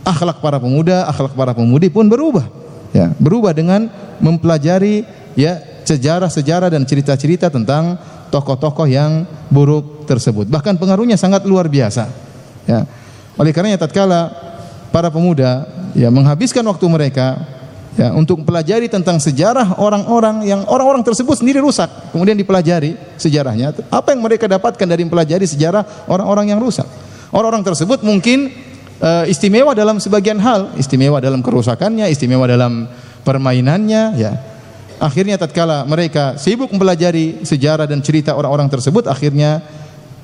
Akhlak para pemuda, akhlak para pemudi pun berubah. Ya, berubah dengan mempelajari ya sejarah-sejarah dan cerita-cerita tentang tokoh-tokoh yang buruk tersebut. Bahkan pengaruhnya sangat luar biasa. Ya. Oleh karenanya tatkala para pemuda ya menghabiskan waktu mereka ya untuk mempelajari tentang sejarah orang-orang yang orang-orang tersebut sendiri rusak, kemudian dipelajari sejarahnya. Apa yang mereka dapatkan dari mempelajari sejarah orang-orang yang rusak? Orang-orang tersebut mungkin uh, istimewa dalam sebagian hal, istimewa dalam kerusakannya, istimewa dalam permainannya, ya. Akhirnya tatkala mereka sibuk mempelajari sejarah dan cerita orang-orang tersebut, akhirnya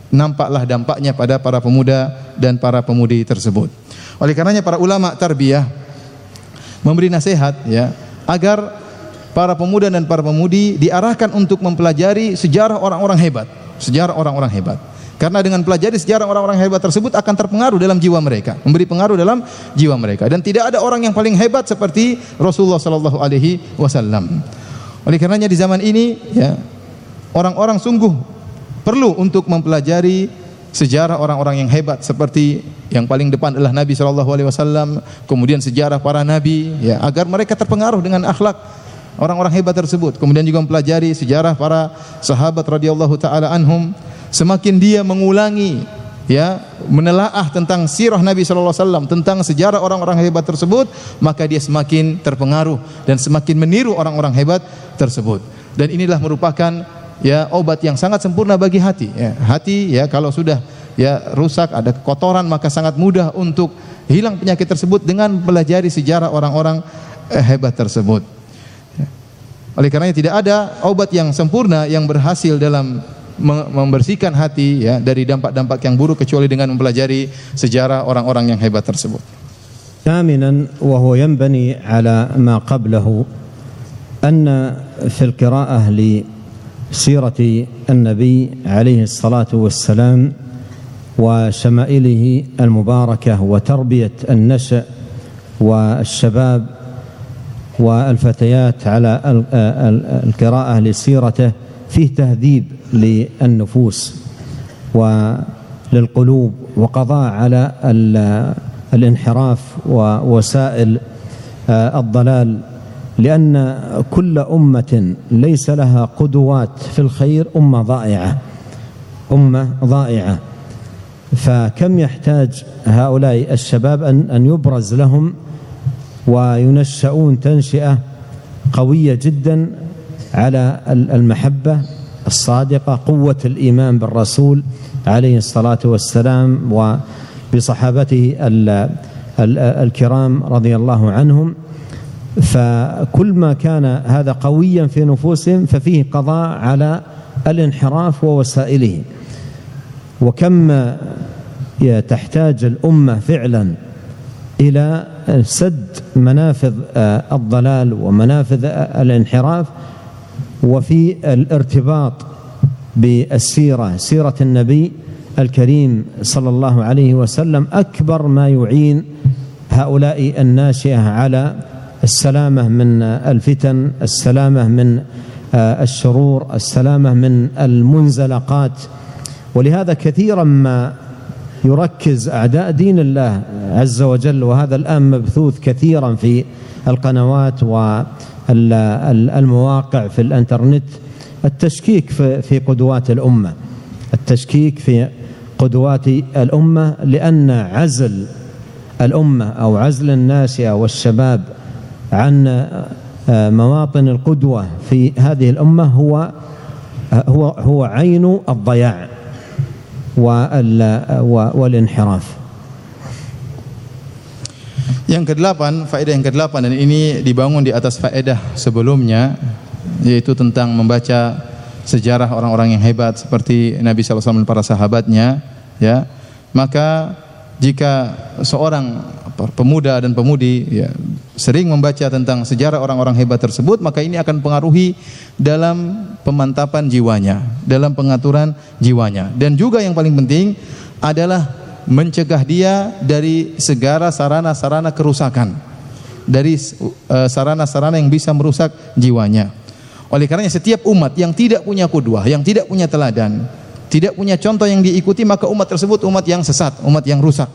nampaklah dampaknya pada para pemuda dan para pemudi tersebut. Oleh karenanya para ulama tarbiyah memberi nasihat ya agar para pemuda dan para pemudi diarahkan untuk mempelajari sejarah orang-orang hebat, sejarah orang-orang hebat. Karena dengan pelajari sejarah orang-orang hebat tersebut akan terpengaruh dalam jiwa mereka, memberi pengaruh dalam jiwa mereka. Dan tidak ada orang yang paling hebat seperti Rasulullah sallallahu alaihi wasallam. Oleh karenanya di zaman ini ya orang-orang sungguh perlu untuk mempelajari sejarah orang-orang yang hebat seperti yang paling depan adalah Nabi sallallahu alaihi wasallam, kemudian sejarah para nabi ya agar mereka terpengaruh dengan akhlak orang-orang hebat tersebut. Kemudian juga mempelajari sejarah para sahabat radhiyallahu taala anhum semakin dia mengulangi ya menelaah tentang sirah Nabi sallallahu alaihi wasallam tentang sejarah orang-orang hebat tersebut maka dia semakin terpengaruh dan semakin meniru orang-orang hebat tersebut. Dan inilah merupakan ya obat yang sangat sempurna bagi hati ya. Hati ya kalau sudah ya rusak ada kotoran maka sangat mudah untuk hilang penyakit tersebut dengan pelajari sejarah orang-orang eh, hebat tersebut. Oleh karenanya tidak ada obat yang sempurna yang berhasil dalam membersihkan hati ya dari dampak-dampak yang buruk kecuali dengan mempelajari sejarah orang-orang yang hebat tersebut. ثامنا وهو ينبني على ما قبله أن في القراءة لسيرة النبي عليه الصلاة والسلام وشمائله المباركة وتربية النشأ والشباب والفتيات على القراءة لسيرته فيه تهذيب للنفوس وللقلوب وقضاء على الانحراف ووسائل آه، الضلال لأن كل أمة ليس لها قدوات في الخير أمة ضائعة أمة ضائعة. فكم يحتاج هؤلاء الشباب أن أن يبرز لهم وينشأون تنشئة قوية جدا على المحبة الصادقة قوة الإيمان بالرسول عليه الصلاة والسلام وبصحابته الكرام رضي الله عنهم. فكل ما كان هذا قويا في نفوسهم ففيه قضاء على الانحراف ووسائله. وكم تحتاج الأمة فعلا إلى سد منافذ الضلال ومنافذ الانحراف وفي الارتباط بالسيرة سيرة النبي الكريم صلى الله عليه وسلم أكبر ما يعين هؤلاء الناشئة على السلامة من الفتن السلامة من الشرور السلامة من المنزلقات. ولهذا كثيرا ما يركز أعداء دين الله عز وجل وهذا الآن مبثوث كثيرا في القنوات المواقع في الانترنت التشكيك في قدوات الأمة. التشكيك في قدوات الأمة لأن عزل الأمة أو عزل الناشئه والشباب عن مواطن القدوة في هذه الأمة هو هو هو عين الضياع والانحراف. Yang kedelapan, faedah yang kedelapan dan ini dibangun di atas faedah sebelumnya yaitu tentang membaca sejarah orang-orang yang hebat seperti Nabi SAW dan para sahabatnya ya. Maka jika seorang pemuda dan pemudi ya, sering membaca tentang sejarah orang-orang hebat tersebut maka ini akan pengaruhi dalam pemantapan jiwanya dalam pengaturan jiwanya. Dan juga yang paling penting adalah mencegah dia dari segala sarana-sarana kerusakan dari eh, sarana-sarana yang bisa merusak jiwanya. Oleh karenanya setiap umat yang tidak punya kudwah, yang tidak punya teladan, tidak punya contoh yang diikuti maka umat tersebut umat yang sesat, umat yang rusak.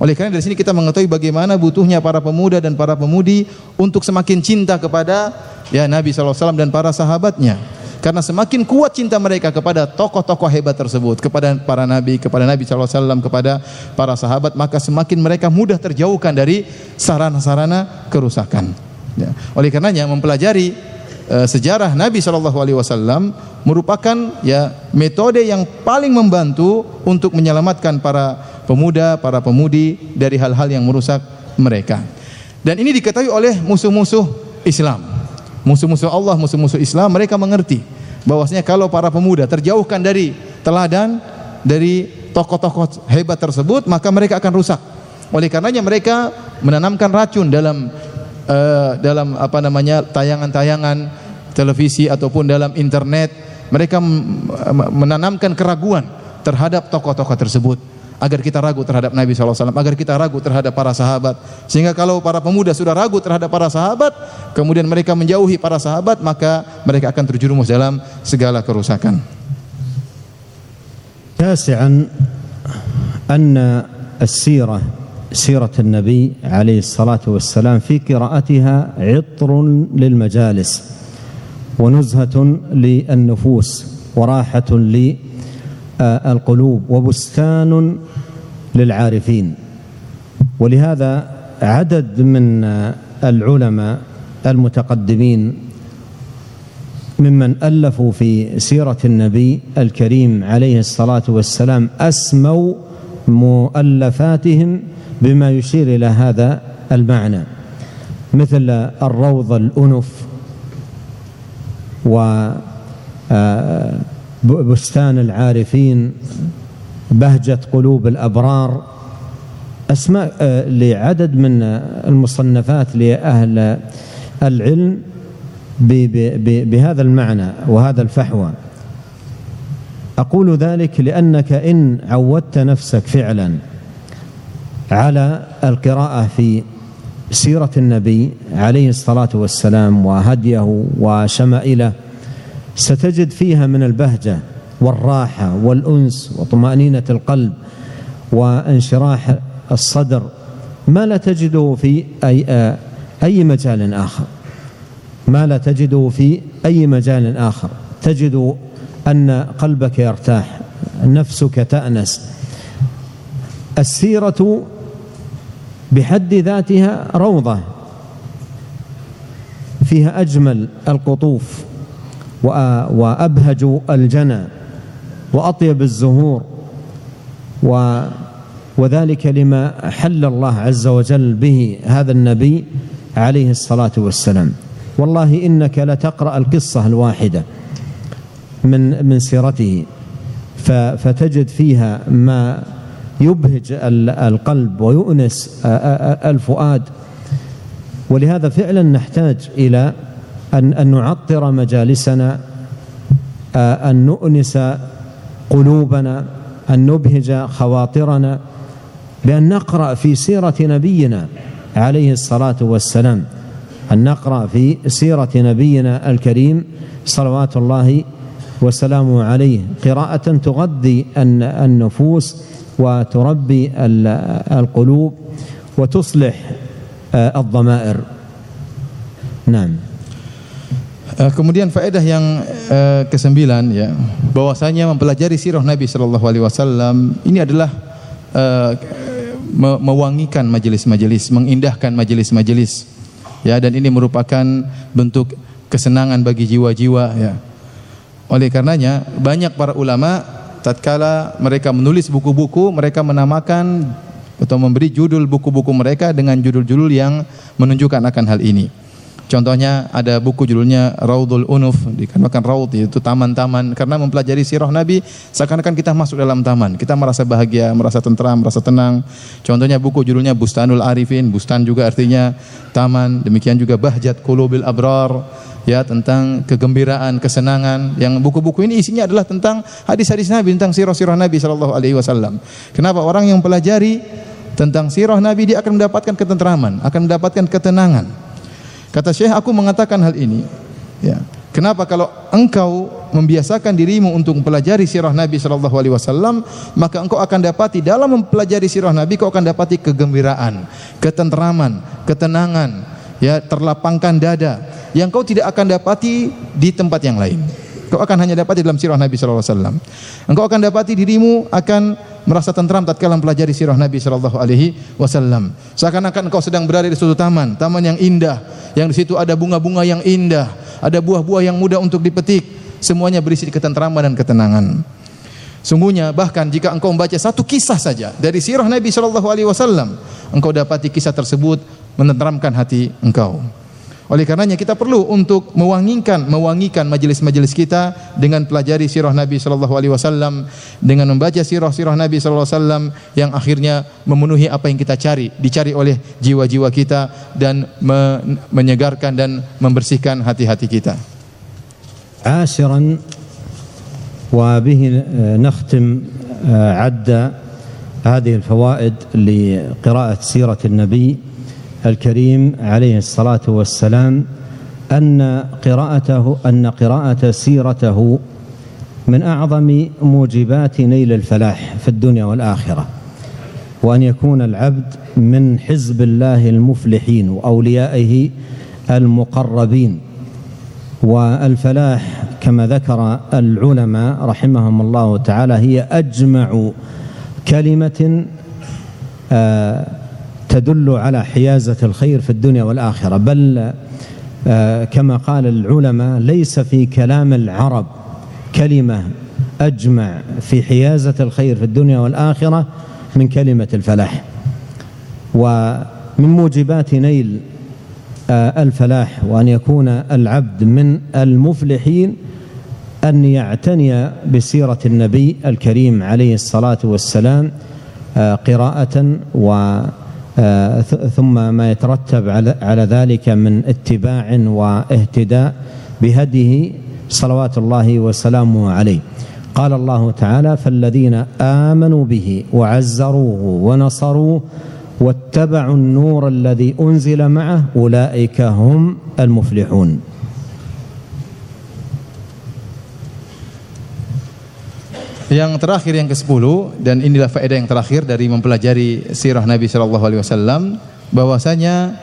Oleh karena dari sini kita mengetahui bagaimana butuhnya para pemuda dan para pemudi untuk semakin cinta kepada ya Nabi SAW dan para sahabatnya. Karena semakin kuat cinta mereka kepada tokoh-tokoh hebat tersebut, kepada para nabi, kepada Nabi SAW, kepada para sahabat, maka semakin mereka mudah terjauhkan dari sarana-sarana kerusakan. Ya. Oleh karenanya mempelajari uh, sejarah Nabi SAW merupakan ya metode yang paling membantu untuk menyelamatkan para pemuda, para pemudi dari hal-hal yang merusak mereka. Dan ini diketahui oleh musuh-musuh Islam. Musuh-musuh Allah, musuh-musuh Islam mereka mengerti bahwasanya kalau para pemuda terjauhkan dari teladan dari tokoh-tokoh hebat tersebut maka mereka akan rusak. Oleh karenanya mereka menanamkan racun dalam uh, dalam apa namanya tayangan-tayangan televisi ataupun dalam internet. Mereka menanamkan keraguan terhadap tokoh-tokoh tersebut agar kita ragu terhadap Nabi SAW, agar kita ragu terhadap para sahabat. Sehingga kalau para pemuda sudah ragu terhadap para sahabat, kemudian mereka menjauhi para sahabat, maka mereka akan terjerumus dalam segala kerusakan. تاسعا أن السيرة سيرة النبي عليه الصلاة والسلام في قراءتها عطر للمجالس ونزهة للنفوس وراحة للنفوس القلوب وبستان للعارفين. ولهذا عدد من العلماء المتقدمين ممن ألفوا في سيرة النبي الكريم عليه الصلاة والسلام أسموا مؤلفاتهم بما يشير إلى هذا المعنى مثل الروض الأنف و بستان العارفين بهجة قلوب الأبرار أسماء آه، لعدد من المصنفات لأهل العلم بهذا المعنى وهذا الفحوى. أقول ذلك لأنك إن عودت نفسك فعلا على القراءة في سيرة النبي عليه الصلاة والسلام وهديه وشمائله ستجد فيها من البهجة والراحة والأنس وطمأنينة القلب وانشراح الصدر ما لا تجده في أي أي مجال آخر. ما لا تجده في أي مجال آخر. تجد أن قلبك يرتاح نفسك تأنس. السيرة بحد ذاتها روضة فيها أجمل القطوف. وأبهج الجنى وأطيب الزهور و وذلك لما حل الله عز وجل به هذا النبي عليه الصلاة والسلام. والله إنك لتقرأ القصة الواحدة من من سيرته فتجد فيها ما يبهج القلب ويؤنس الفؤاد. ولهذا فعلا نحتاج إلى أن أن نعطر مجالسنا أن نؤنس قلوبنا أن نبهج خواطرنا بأن نقرأ في سيرة نبينا عليه الصلاة والسلام أن نقرأ في سيرة نبينا الكريم صلوات الله وسلامه عليه. قراءة تغذي النفوس وتربي القلوب وتصلح الضمائر. نعم. Uh, kemudian faedah yang uh, kesembilan ya, bahwasanya mempelajari sirah Nabi Shallallahu alaihi wasallam ini adalah uh, me mewangikan majelis-majelis, mengindahkan majelis-majelis. Ya, dan ini merupakan bentuk kesenangan bagi jiwa-jiwa ya. Oleh karenanya banyak para ulama tatkala mereka menulis buku-buku, mereka menamakan atau memberi judul buku-buku mereka dengan judul-judul yang menunjukkan akan hal ini. Contohnya ada buku judulnya Raudul Unuf, dikatakan raud itu taman-taman karena mempelajari sirah Nabi seakan-akan kita masuk dalam taman. Kita merasa bahagia, merasa tentram, merasa tenang. Contohnya buku judulnya Bustanul Arifin, bustan juga artinya taman. Demikian juga Bahjat Qulubil Abrar ya tentang kegembiraan, kesenangan. Yang buku-buku ini isinya adalah tentang hadis-hadis Nabi, tentang sirah-sirah Nabi sallallahu alaihi wasallam. Kenapa orang yang pelajari tentang sirah Nabi dia akan mendapatkan ketentraman, akan mendapatkan ketenangan. Kata Syekh, aku mengatakan hal ini. Ya. Kenapa kalau engkau membiasakan dirimu untuk mempelajari sirah Nabi sallallahu alaihi wasallam, maka engkau akan dapati dalam mempelajari sirah Nabi kau akan dapati kegembiraan, ketenteraman, ketenangan, ya terlapangkan dada yang kau tidak akan dapati di tempat yang lain. Kau akan hanya dapati dalam sirah Nabi sallallahu alaihi wasallam. Engkau akan dapati dirimu akan merasa tentram tatkala mempelajari sirah Nabi sallallahu alaihi wasallam. Seakan-akan engkau sedang berada di suatu taman, taman yang indah, yang di situ ada bunga-bunga yang indah, ada buah-buah yang mudah untuk dipetik, semuanya berisi ketentraman dan ketenangan. Sungguhnya bahkan jika engkau membaca satu kisah saja dari sirah Nabi sallallahu alaihi wasallam, engkau dapati kisah tersebut menenteramkan hati engkau. Oleh karenanya kita perlu untuk mewangikan mewangikan majelis-majelis kita dengan pelajari sirah Nabi sallallahu alaihi wasallam, dengan membaca sirah-sirah Nabi sallallahu alaihi wasallam yang akhirnya memenuhi apa yang kita cari, dicari oleh jiwa-jiwa kita dan menyegarkan dan membersihkan hati-hati kita. عاشرا وبه نختم عد هذه الفوائد لقراءة سيرة النبي الكريم عليه الصلاة والسلام أن قراءته أن قراءة سيرته من أعظم موجبات نيل الفلاح في الدنيا والآخرة وأن يكون العبد من حزب الله المفلحين وأوليائه المقربين. والفلاح كما ذكر العلماء رحمهم الله تعالى هي أجمع كلمة آه تدل على حيازة الخير في الدنيا والآخرة. بل آه، كما قال العلماء ليس في كلام العرب كلمة أجمع في حيازة الخير في الدنيا والآخرة من كلمة الفلاح. ومن موجبات نيل آه، الفلاح وأن يكون العبد من المفلحين أن يعتني بسيرة النبي الكريم عليه الصلاة والسلام آه، قراءة و آه، ثم ما يترتب على ذلك من اتباع واهتداء بهديه صلوات الله وسلامه عليه. قال الله تعالى فالذين آمنوا به وعزروه ونصروه واتبعوا النور الذي أنزل معه أولئك هم المفلحون. Yang terakhir yang ke-10 dan inilah faedah yang terakhir dari mempelajari sirah Nabi sallallahu alaihi wasallam bahwasanya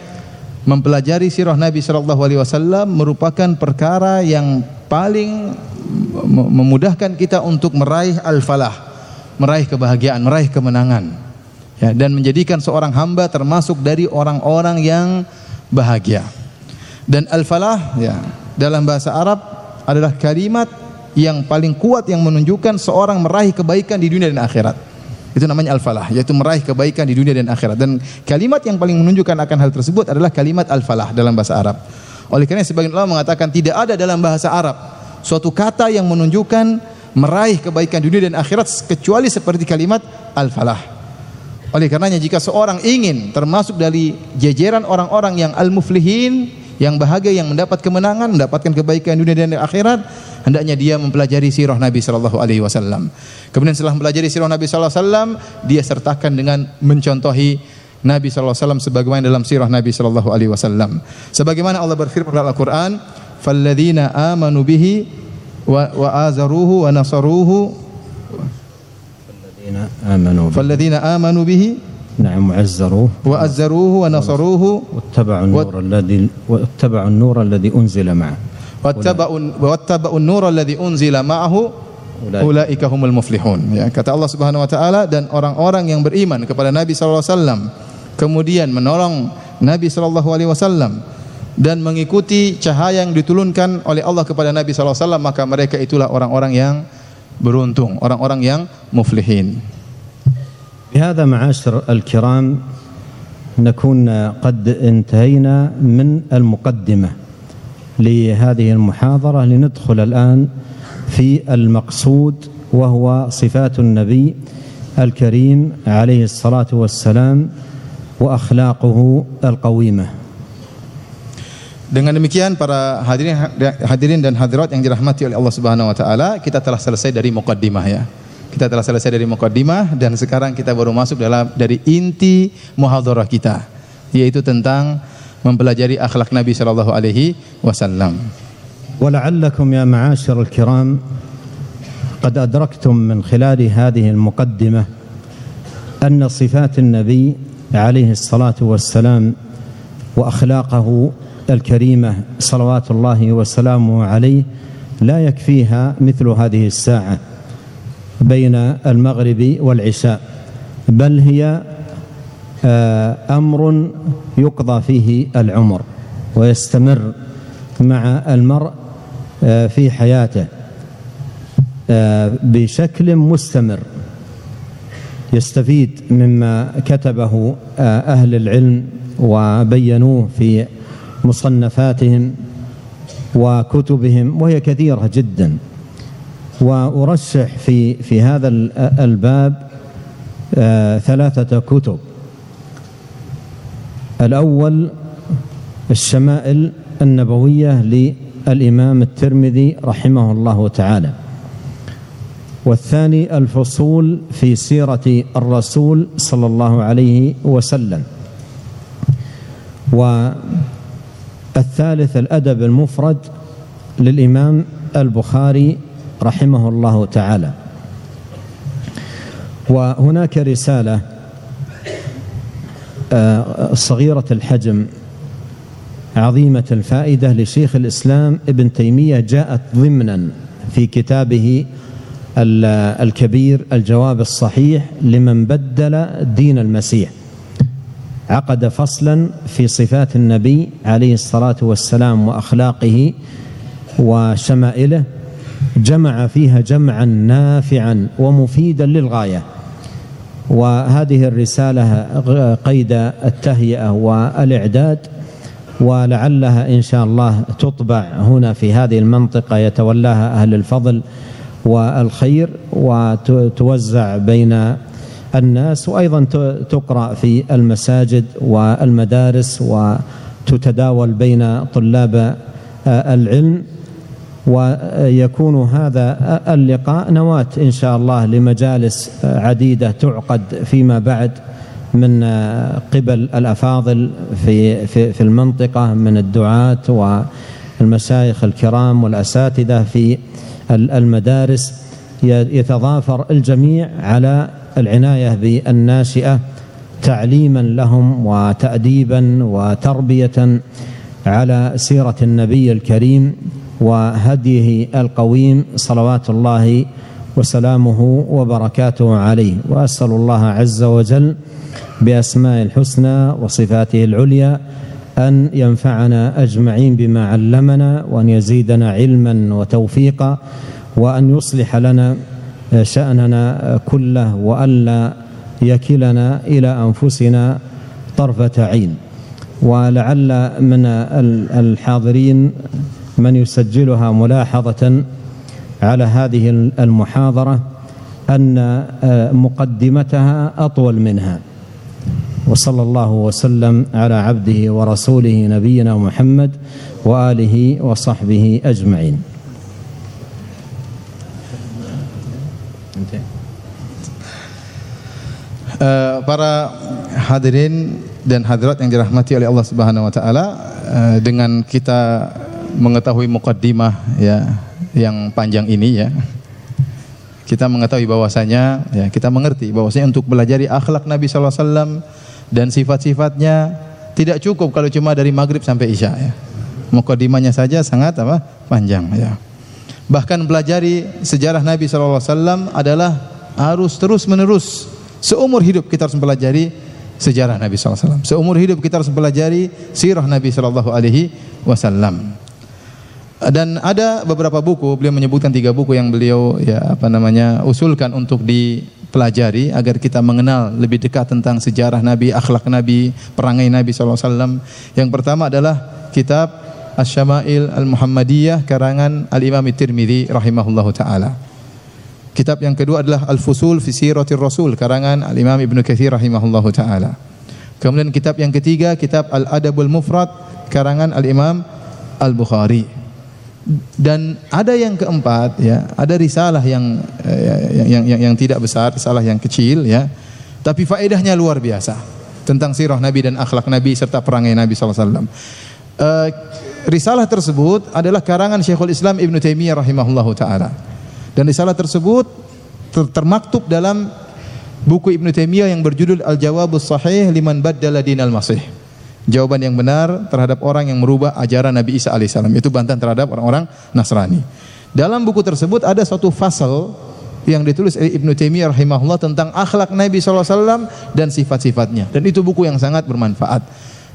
mempelajari sirah Nabi sallallahu alaihi wasallam merupakan perkara yang paling memudahkan kita untuk meraih al-falah, meraih kebahagiaan, meraih kemenangan. Ya, dan menjadikan seorang hamba termasuk dari orang-orang yang bahagia. Dan al-falah ya, dalam bahasa Arab adalah kalimat yang paling kuat yang menunjukkan seorang meraih kebaikan di dunia dan akhirat. Itu namanya al-falah, yaitu meraih kebaikan di dunia dan akhirat. Dan kalimat yang paling menunjukkan akan hal tersebut adalah kalimat al-falah dalam bahasa Arab. Oleh karena sebagian ulama mengatakan tidak ada dalam bahasa Arab suatu kata yang menunjukkan meraih kebaikan dunia dan akhirat kecuali seperti kalimat al-falah. Oleh karenanya jika seorang ingin termasuk dari jajaran orang-orang yang al-muflihin, yang bahagia, yang mendapat kemenangan, mendapatkan kebaikan dunia dan akhirat, hendaknya dia mempelajari sirah Nabi sallallahu alaihi wasallam. Kemudian setelah mempelajari sirah Nabi sallallahu alaihi wasallam, dia sertakan dengan mencontohi Nabi sallallahu alaihi wasallam sebagaimana dalam sirah Nabi sallallahu alaihi wasallam. Sebagaimana Allah berfirman dalam Al-Qur'an, "Falladzina amanu bihi wa, wa azaruhu wa nasaruhu" Falladzina amanu bihi. Falladzina amanu bihi نعم وعزروه وأزروه ونصروه واتبعوا النور الذي واتبعوا النور الذي أنزل معه wattaba'un nur alladhi unzila ma'ahu ulaika humul muflihun ya kata Allah Subhanahu wa taala dan orang-orang yang beriman kepada Nabi sallallahu alaihi wasallam kemudian menolong Nabi sallallahu alaihi wasallam dan mengikuti cahaya yang diturunkan oleh Allah kepada Nabi sallallahu alaihi wasallam maka mereka itulah orang-orang yang beruntung orang-orang yang muflihin بهذا معاشر الكرام نكون قد انتهينا من المقدمة لهذه المحاضرة لندخل الآن في المقصود وهو صفات النبي الكريم عليه الصلاة والسلام وأخلاقه القويمة Dengan demikian para hadirin hadirin dan hadirat yang dirahmati oleh Allah Subhanahu wa taala, kita telah selesai dari mukaddimah ya. Kita telah selesai dari mukaddimah dan sekarang kita baru masuk dalam dari inti muhadharah kita, yaitu tentang mempelajari akhlak Nabi sallallahu alaihi wasallam. ولعلكم يا معاشر الكرام قد أدركتم من خلال هذه المقدمة أن صفات النبي عليه الصلاة والسلام وأخلاقه الكريمة صلوات الله وسلامه عليه لا يكفيها مثل هذه الساعة بين المغرب والعشاء بل هي آه، أمر يقضى فيه العمر ويستمر مع المرء آه، في حياته آه، بشكل مستمر. يستفيد مما كتبه أهل العلم وبينوه في مصنفاتهم وكتبهم وهي كثيرة جدا. وأرشح في في هذا الباب ثلاثة كتب. الأول الشمائل النبوية للإمام الترمذي رحمه الله تعالى. والثاني الفصول في سيرة الرسول صلى الله عليه وسلم. والثالث الأدب المفرد للإمام البخاري رحمه الله تعالى. وهناك رسالة آه، صغيرة الحجم عظيمة الفائدة لشيخ الإسلام ابن تيمية جاءت ضمنا في كتابه الكبير الجواب الصحيح لمن بدل دين المسيح. عقد فصلا في صفات النبي عليه الصلاة والسلام وأخلاقه وشمائله. جمع فيها جمعا نافعا ومفيدا للغاية. وهذه الرسالة قيد التهيئة والإعداد ولعلها إن شاء الله تطبع هنا في هذه المنطقة. يتولاها أهل الفضل والخير وتوزع بين الناس وأيضا تقرأ في المساجد والمدارس وتتداول بين طلاب العلم. ويكون هذا اللقاء نواة إن شاء الله لمجالس عديدة تعقد فيما بعد من قبل الأفاضل في في في المنطقة من الدعاة والمشايخ الكرام والأساتذة في المدارس. يتضافر الجميع على العناية بالناشئة تعليما لهم وتأديبا وتربية على سيرة النبي الكريم. وهديه القويم صلوات الله وسلامه وبركاته عليه. وأسأل الله عز وجل باسماء الحسنى وصفاته العليا أن ينفعنا أجمعين بما علمنا وأن يزيدنا علما وتوفيقا وأن يصلح لنا شأننا كله والا يكلنا إلى أنفسنا طرفة عين. ولعل من الحاضرين من يسجلها ملاحظة على هذه المحاضرة أن آه، مقدمتها أطول منها. وصلى الله وسلم على عبده ورسوله نبينا محمد وآله وصحبه أجمعين. Uh, para hadirin dan hadirat yang dirahmati oleh Allah Subhanahu wa taala uh, dengan kita mengetahui mukaddimah ya yang panjang ini ya kita mengetahui bahwasanya ya kita mengerti bahwasanya untuk belajar akhlak Nabi sallallahu alaihi wasallam dan sifat-sifatnya tidak cukup kalau cuma dari maghrib sampai isya ya. Mukaddimahnya saja sangat apa? panjang ya. Bahkan belajari sejarah Nabi sallallahu alaihi wasallam adalah harus terus-menerus seumur hidup kita harus mempelajari sejarah Nabi sallallahu alaihi wasallam. Seumur hidup kita harus mempelajari sirah Nabi sallallahu alaihi wasallam. Dan ada beberapa buku, beliau menyebutkan tiga buku yang beliau ya apa namanya usulkan untuk dipelajari agar kita mengenal lebih dekat tentang sejarah Nabi, akhlak Nabi, perangai Nabi SAW. Yang pertama adalah kitab Asy-Syama'il Al-Muhammadiyah karangan Al-Imam Tirmidzi rahimahullahu taala. Kitab yang kedua adalah Al-Fusul fi Siratir Rasul karangan Al-Imam Ibnu Katsir rahimahullahu taala. Kemudian kitab yang ketiga kitab Al-Adabul Mufrad karangan Al-Imam Al-Bukhari dan ada yang keempat ya ada risalah yang, eh, yang yang yang tidak besar risalah yang kecil ya tapi faedahnya luar biasa tentang sirah Nabi dan akhlak Nabi serta perangai Nabi SAW uh, risalah tersebut adalah karangan Syekhul Islam Ibn Taimiyah rahimahullahu taala. Dan risalah tersebut ter termaktub dalam buku Ibn Taimiyah yang berjudul Al-Jawabus Sahih liman baddala dinal masih. Jawaban yang benar terhadap orang yang merubah ajaran Nabi Isa alaihissalam. Itu bantahan terhadap orang-orang Nasrani. Dalam buku tersebut ada suatu fasal yang ditulis oleh Ibnu Taimiyah rahimahullah tentang akhlak Nabi SAW dan sifat-sifatnya. Dan itu buku yang sangat bermanfaat.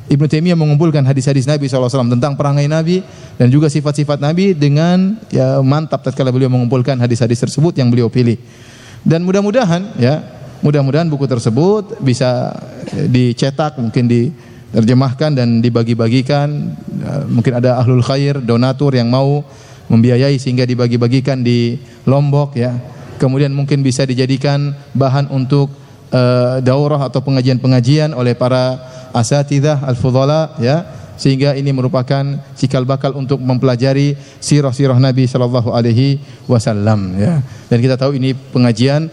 Ibnu Taimiyah mengumpulkan hadis-hadis Nabi SAW tentang perangai Nabi dan juga sifat-sifat Nabi dengan ya mantap tatkala beliau mengumpulkan hadis-hadis tersebut yang beliau pilih. Dan mudah-mudahan ya, mudah-mudahan buku tersebut bisa dicetak, mungkin diterjemahkan dan dibagi-bagikan. Ya, mungkin ada ahlul khair, donatur yang mau membiayai sehingga dibagi-bagikan di Lombok ya. Kemudian mungkin bisa dijadikan bahan untuk uh, daurah atau pengajian-pengajian oleh para asatidzah al-fudhala ya sehingga ini merupakan cikal bakal untuk mempelajari sirah-sirah Nabi sallallahu alaihi wasallam ya. Dan kita tahu ini pengajian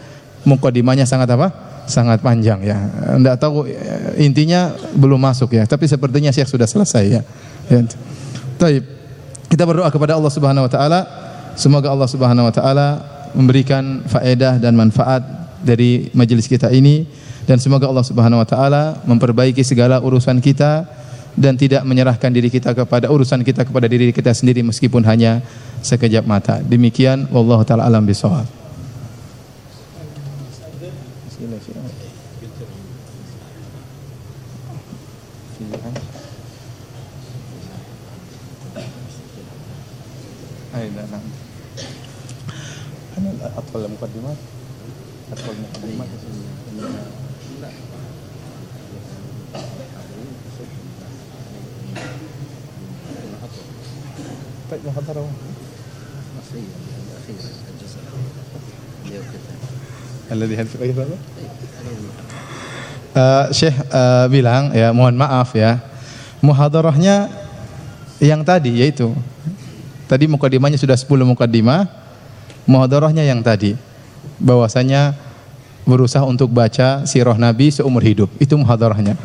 mukadimahnya sangat apa? Sangat panjang ya. Enggak tahu eh, intinya belum masuk ya, tapi sepertinya Syekh sudah selesai ya. ya. Kita berdoa kepada Allah Subhanahu wa taala semoga Allah Subhanahu wa taala memberikan faedah dan manfaat dari majelis kita ini dan semoga Allah Subhanahu wa taala memperbaiki segala urusan kita dan tidak menyerahkan diri kita kepada urusan kita kepada diri kita sendiri meskipun hanya sekejap mata. Demikian wallahu taala alam bisawab. Eh, Syekh eh, bilang ya mohon maaf ya. Muhadarahnya yang tadi yaitu tadi mukadimahnya sudah 10 mukadimah muhadarahnya yang tadi. Bahwasanya berusaha untuk baca sirah nabi seumur hidup. Itu muhadarahnya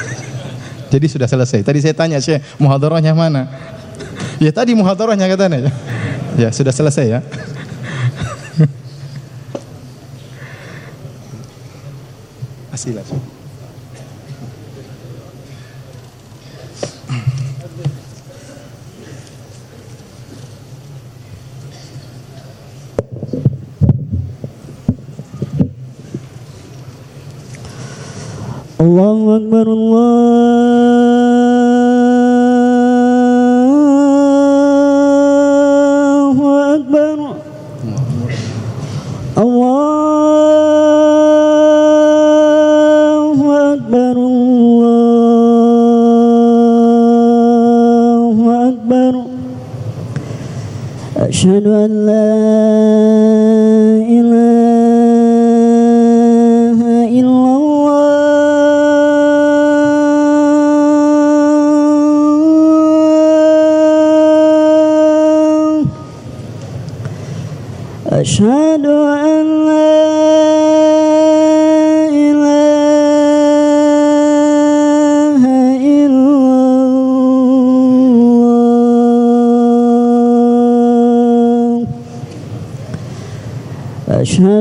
[LAUGHS] jadi sudah selesai. Tadi saya tanya Syekh muhadarahnya mana? Ya tadi muhadarahnya katanya. Ya sudah selesai ya. Asilah. Allahu Akbar Allahu Akbar أشهد أن لا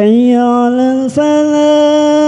حي على الفلاح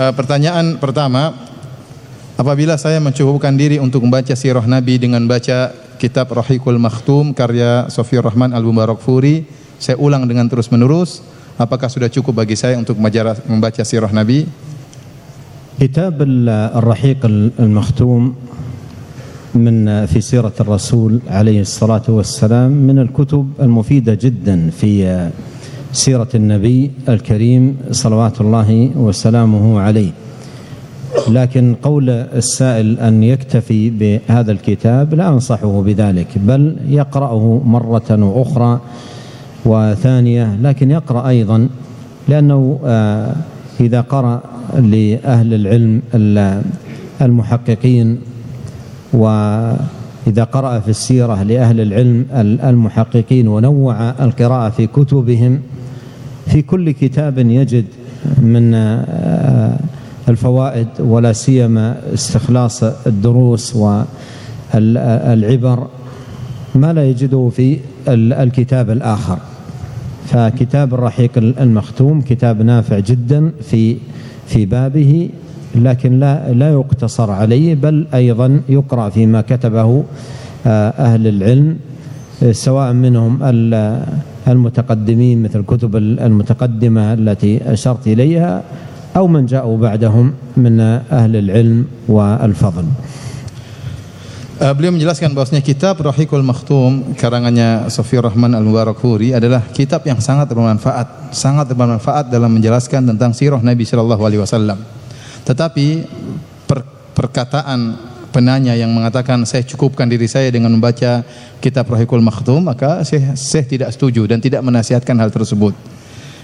Eh, pertanyaan pertama, apabila saya mencukupkan diri untuk membaca sirah Nabi dengan baca kitab Rahikul Makhtum karya Sofiur Rahman Al Mubarak Furi, saya ulang dengan terus menerus, apakah sudah cukup bagi saya untuk membaca- membaca sirah Nabi? كتاب ال- الرحيق ال- المختوم من في سيرة الرسول عليه الصلاة والسلام من الكتب المفيدة جدا في سيرة النبي الكريم صلوات الله وسلامه عليه. لكن قول السائل أن يكتفي بهذا الكتاب لا أنصحه بذلك بل يقرأه مرة وأخرى وثانية لكن يقرأ أيضا لأنه آه، إذا قرأ لأهل العلم ال- المحققين وإذا قرأ في السيرة لأهل العلم ال- المحققين ونوع القراءة في كتبهم في كل كتاب يجد من آه، الفوائد ولا سيما استخلاص الدروس والعبر ما لا يجده في ال- الكتاب الآخر. فكتاب الرحيق المختوم كتاب نافع جدا في في بابه. لكن لا لا يقتصر عليه بل أيضا يقرا فيما كتبه آه، أهل العلم آه، سواء منهم ال- المتقدمين مثل الكتب المتقدمه التي اشرت اليها أو من جاءوا بعدهم من أهل العلم والفضل. Eh, beliau menjelaskan bahwasanya kitab Rahikul Makhtum karangannya Sofiur Rahman Al Mubarak Furi adalah kitab yang sangat bermanfaat, sangat bermanfaat dalam menjelaskan tentang sirah Nabi Shallallahu Alaihi Wasallam. Tetapi per- perkataan penanya yang mengatakan saya cukupkan diri saya dengan membaca kitab Rahikul Makhtum maka saya, tidak setuju dan tidak menasihatkan hal tersebut.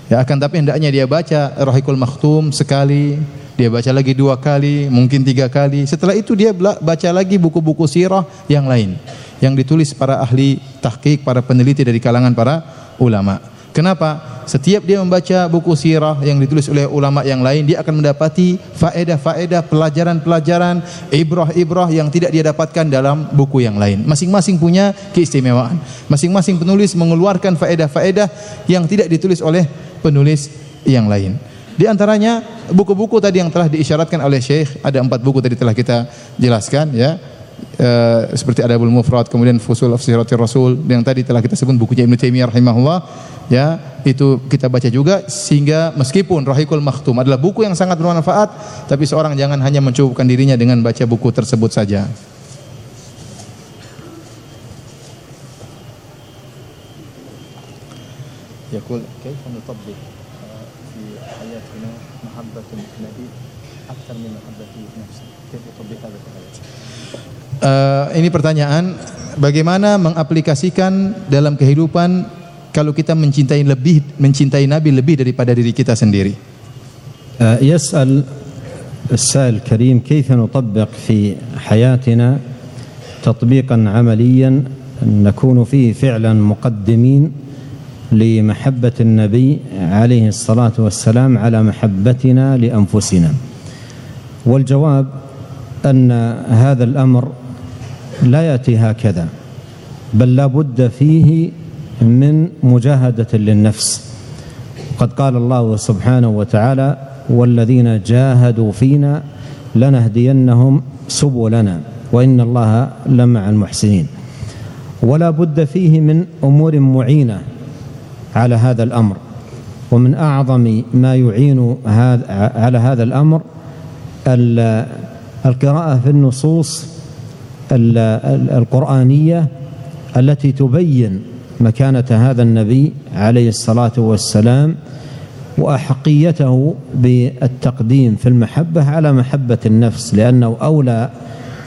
Ya akan tapi hendaknya dia baca Rahikul Makhtum sekali, dia baca lagi dua kali, mungkin tiga kali. Setelah itu dia baca lagi buku-buku sirah yang lain yang ditulis para ahli tahqiq, para peneliti dari kalangan para ulama. Kenapa? Setiap dia membaca buku sirah yang ditulis oleh ulama yang lain, dia akan mendapati faedah-faedah, pelajaran-pelajaran, ibrah-ibrah yang tidak dia dapatkan dalam buku yang lain. Masing-masing punya keistimewaan. Masing-masing penulis mengeluarkan faedah-faedah yang tidak ditulis oleh penulis yang lain. Di antaranya buku-buku tadi yang telah diisyaratkan oleh Syekh, ada empat buku tadi telah kita jelaskan ya. Eh, seperti Adabul Mufrad, kemudian Fusul of Siratir Rasul yang tadi telah kita sebut bukunya Ibnu Taimiyah rahimahullah ya, itu kita baca juga sehingga meskipun Rahikul Makhtum adalah buku yang sangat bermanfaat, tapi seorang jangan hanya mencukupkan dirinya dengan baca buku tersebut saja. يقول كيف نطبق ini pertanyaan bagaimana mengaplikasikan dalam kehidupan kalau kita mencintai lebih mencintai Nabi lebih daripada diri kita sendiri? آه، يسأل السائل الكريم كيف نطبق في حياتنا تطبيقا عمليا نكون فيه فعلا مقدمين لمحبة النبي عليه الصلاة والسلام على محبتنا لأنفسنا والجواب أن هذا الأمر لا يأتي هكذا بل لا بد فيه من مجاهدة للنفس. قد قال الله سبحانه وتعالى والذين جاهدوا فينا لنهدينهم سبلنا وإن الله لمع المحسنين. ولا بد فيه من أمور معينة على هذا الأمر ومن أعظم ما يعين هذا على هذا الأمر ال- القراءة في النصوص ال- ال- القرآنية التي تبين مكانة هذا النبي عليه الصلاة والسلام وأحقيته بالتقديم في المحبة على محبة النفس لأنه أولى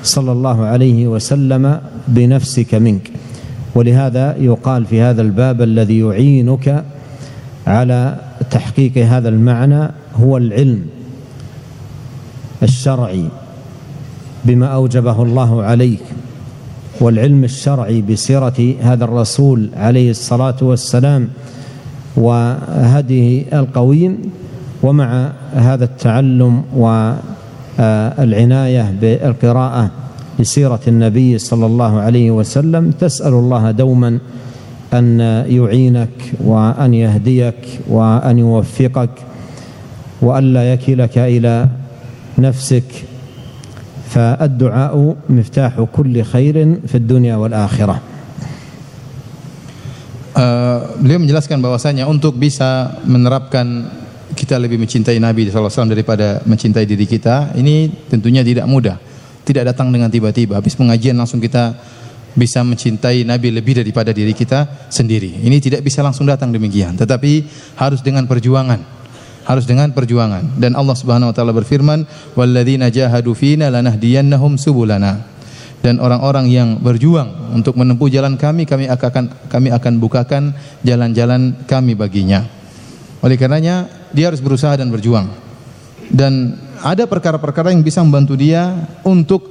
صلى الله عليه وسلم بنفسك منك. ولهذا يقال في هذا الباب الذي يعينك على تحقيق هذا المعنى هو العلم الشرعي. بما أوجبه الله عليك والعلم الشرعي بسيرة هذا الرسول عليه الصلاة والسلام وهديه القويم ومع هذا التعلم آه، العناية بالقراءة لسيرة النبي صلى الله عليه وسلم تسأل الله دوما أن يعينك وأن يهديك وأن يوفقك وألا يكلك إلى نفسك فالدعاء مفتاح كل خير في الدنيا والآخرة Uh, beliau menjelaskan bahwasanya untuk bisa menerapkan kita lebih mencintai Nabi SAW daripada mencintai diri kita, ini tentunya tidak mudah. Tidak datang dengan tiba-tiba. Habis pengajian langsung kita bisa mencintai Nabi lebih daripada diri kita sendiri. Ini tidak bisa langsung datang demikian, tetapi harus dengan perjuangan. Harus dengan perjuangan. Dan Allah Subhanahu wa taala berfirman, "Walladzina jahadu fina lanahdiyannahum subulana." Dan orang-orang yang berjuang untuk menempuh jalan kami, kami akan kami akan bukakan jalan-jalan kami baginya. Oleh karenanya, dia harus berusaha dan berjuang. Dan ada perkara-perkara yang bisa membantu dia untuk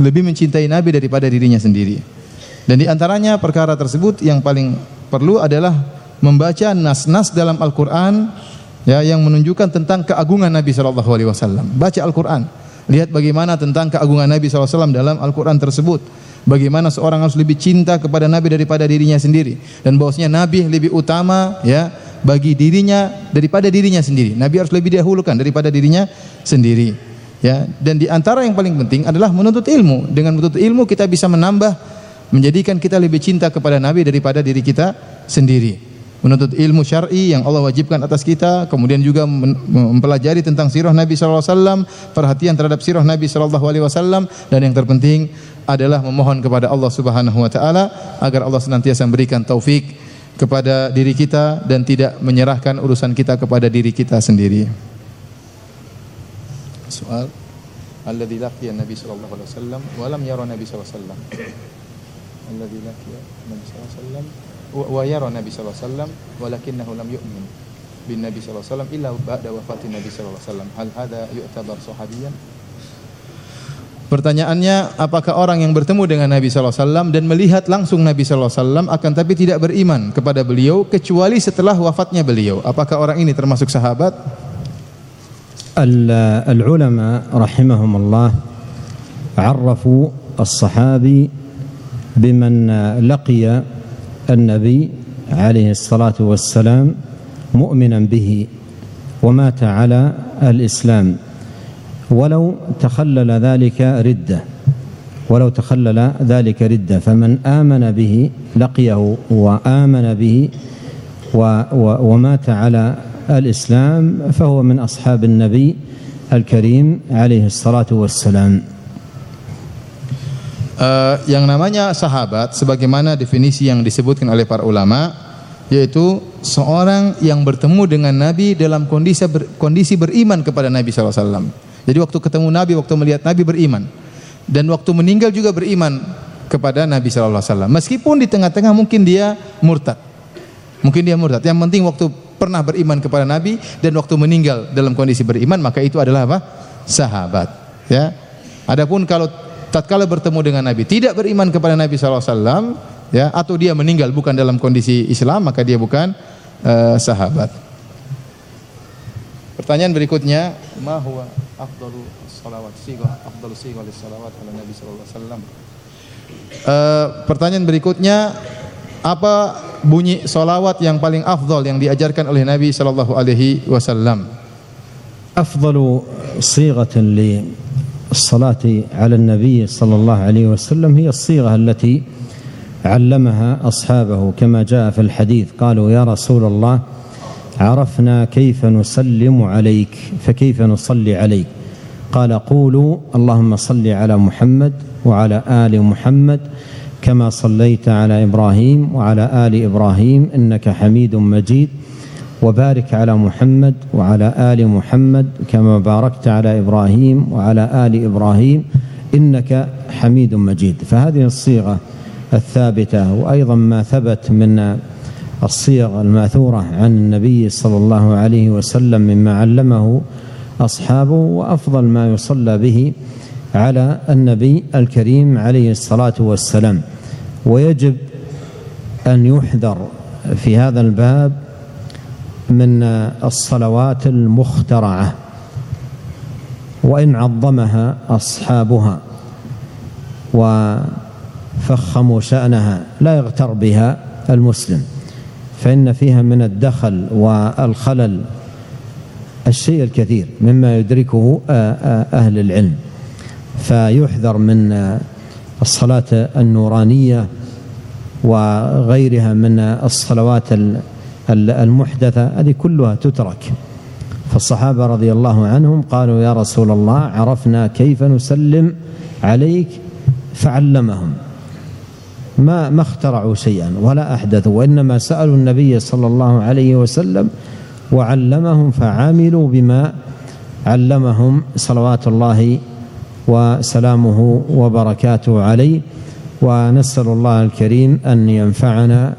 lebih mencintai Nabi daripada dirinya sendiri. Dan di antaranya perkara tersebut yang paling perlu adalah membaca nas-nas dalam Al-Qur'an ya yang menunjukkan tentang keagungan Nabi sallallahu alaihi wasallam. Baca Al-Qur'an. Lihat bagaimana tentang keagungan Nabi sallallahu alaihi wasallam dalam Al-Qur'an tersebut. Bagaimana seorang harus lebih cinta kepada Nabi daripada dirinya sendiri dan bahwasanya Nabi lebih utama ya bagi dirinya daripada dirinya sendiri. Nabi harus lebih dahulukan daripada dirinya sendiri. Ya, dan di antara yang paling penting adalah menuntut ilmu. Dengan menuntut ilmu kita bisa menambah menjadikan kita lebih cinta kepada Nabi daripada diri kita sendiri menuntut ilmu syar'i yang Allah wajibkan atas kita, kemudian juga mempelajari tentang sirah Nabi sallallahu alaihi wasallam, perhatian terhadap sirah Nabi sallallahu alaihi wasallam dan yang terpenting adalah memohon kepada Allah Subhanahu wa taala agar Allah senantiasa memberikan taufik kepada diri kita dan tidak menyerahkan urusan kita kepada diri kita sendiri. Soal Alladhi laqiya Nabi sallallahu alaihi wasallam wa lam yara Nabi sallallahu alaihi wasallam. Alladhi laqiya Nabi sallallahu alaihi wasallam wa yara Nabi sallallahu alaihi wasallam walakinnahu lam yu'min bin Nabi sallallahu alaihi wasallam illa ba'da wafatin Nabi sallallahu alaihi wasallam. Hal hadza yu'tabar sahabiyan? Pertanyaannya, apakah orang yang bertemu dengan Nabi sallallahu alaihi wasallam dan melihat langsung Nabi sallallahu alaihi wasallam akan tapi tidak beriman kepada beliau kecuali setelah wafatnya beliau? Apakah orang ini termasuk sahabat? Al-ulama rahimahumullah النبي عليه الصلاة والسلام مؤمنا به ومات على الإسلام ولو تخلل ذلك ردة ولو تخلل ذلك ردة فمن آمن به لقيه وآمن به ومات على الإسلام فهو من أصحاب النبي الكريم عليه الصلاة والسلام. Uh, yang namanya sahabat sebagaimana definisi yang disebutkan oleh para ulama yaitu seorang yang bertemu dengan Nabi dalam kondisi ber, kondisi beriman kepada Nabi SAW. Jadi waktu ketemu Nabi, waktu melihat Nabi beriman dan waktu meninggal juga beriman kepada Nabi SAW. Meskipun di tengah-tengah mungkin dia murtad, mungkin dia murtad. Yang penting waktu pernah beriman kepada Nabi dan waktu meninggal dalam kondisi beriman maka itu adalah apa? sahabat ya. Adapun kalau tatkala bertemu dengan Nabi tidak beriman kepada Nabi SAW ya atau dia meninggal bukan dalam kondisi Islam maka dia bukan uh, sahabat. Pertanyaan berikutnya, ma huwa afdalu salawat sigah afdalu sigah salawat ala Nabi sallallahu alaihi wasallam. Eh, pertanyaan berikutnya apa bunyi solawat yang paling afdol yang diajarkan oleh Nabi sallallahu alaihi wasallam? Afdalu sighatan li للصلاة على النبي صلى الله عليه وسلم هي الصيغة التي علمها أصحابه كما جاء في الحديث قالوا يا رسول الله عرفنا كيف نسلم عليك فكيف نصلي عليك؟ قال قولوا اللهم صل على محمد وعلى آل محمد كما صليت على إبراهيم وعلى آل إبراهيم إنك حميد مجيد. وبارك على محمد وعلى آل محمد كما باركت على إبراهيم وعلى آل إبراهيم إنك حميد مجيد. فهذه الصيغة الثابتة وأيضا ما ثبت من الصيغ الماثورة عن النبي صلى الله عليه وسلم مما علمه أصحابه وأفضل ما يصلى به على النبي الكريم عليه الصلاة والسلام. ويجب أن يحذر في هذا الباب من الصلوات المخترعة وإن عظمها أصحابها وفخموا شأنها لا يغتر بها المسلم فإن فيها من الدخل والخلل الشيء الكثير مما يدركه أهل العلم. فيحذر من الصلاة النورانية وغيرها من الصلوات المحدثة هذه كلها تترك. فالصحابة رضي الله عنهم قالوا يا رسول الله عرفنا كيف نسلم عليك فعلمهم. ما ما اخترعوا شيئا ولا أحدثوا وإنما سألوا النبي صلى الله عليه وسلم وعلمهم فعملوا بما علمهم صلوات الله وسلامه وبركاته عليه. ونسأل الله الكريم أن ينفعنا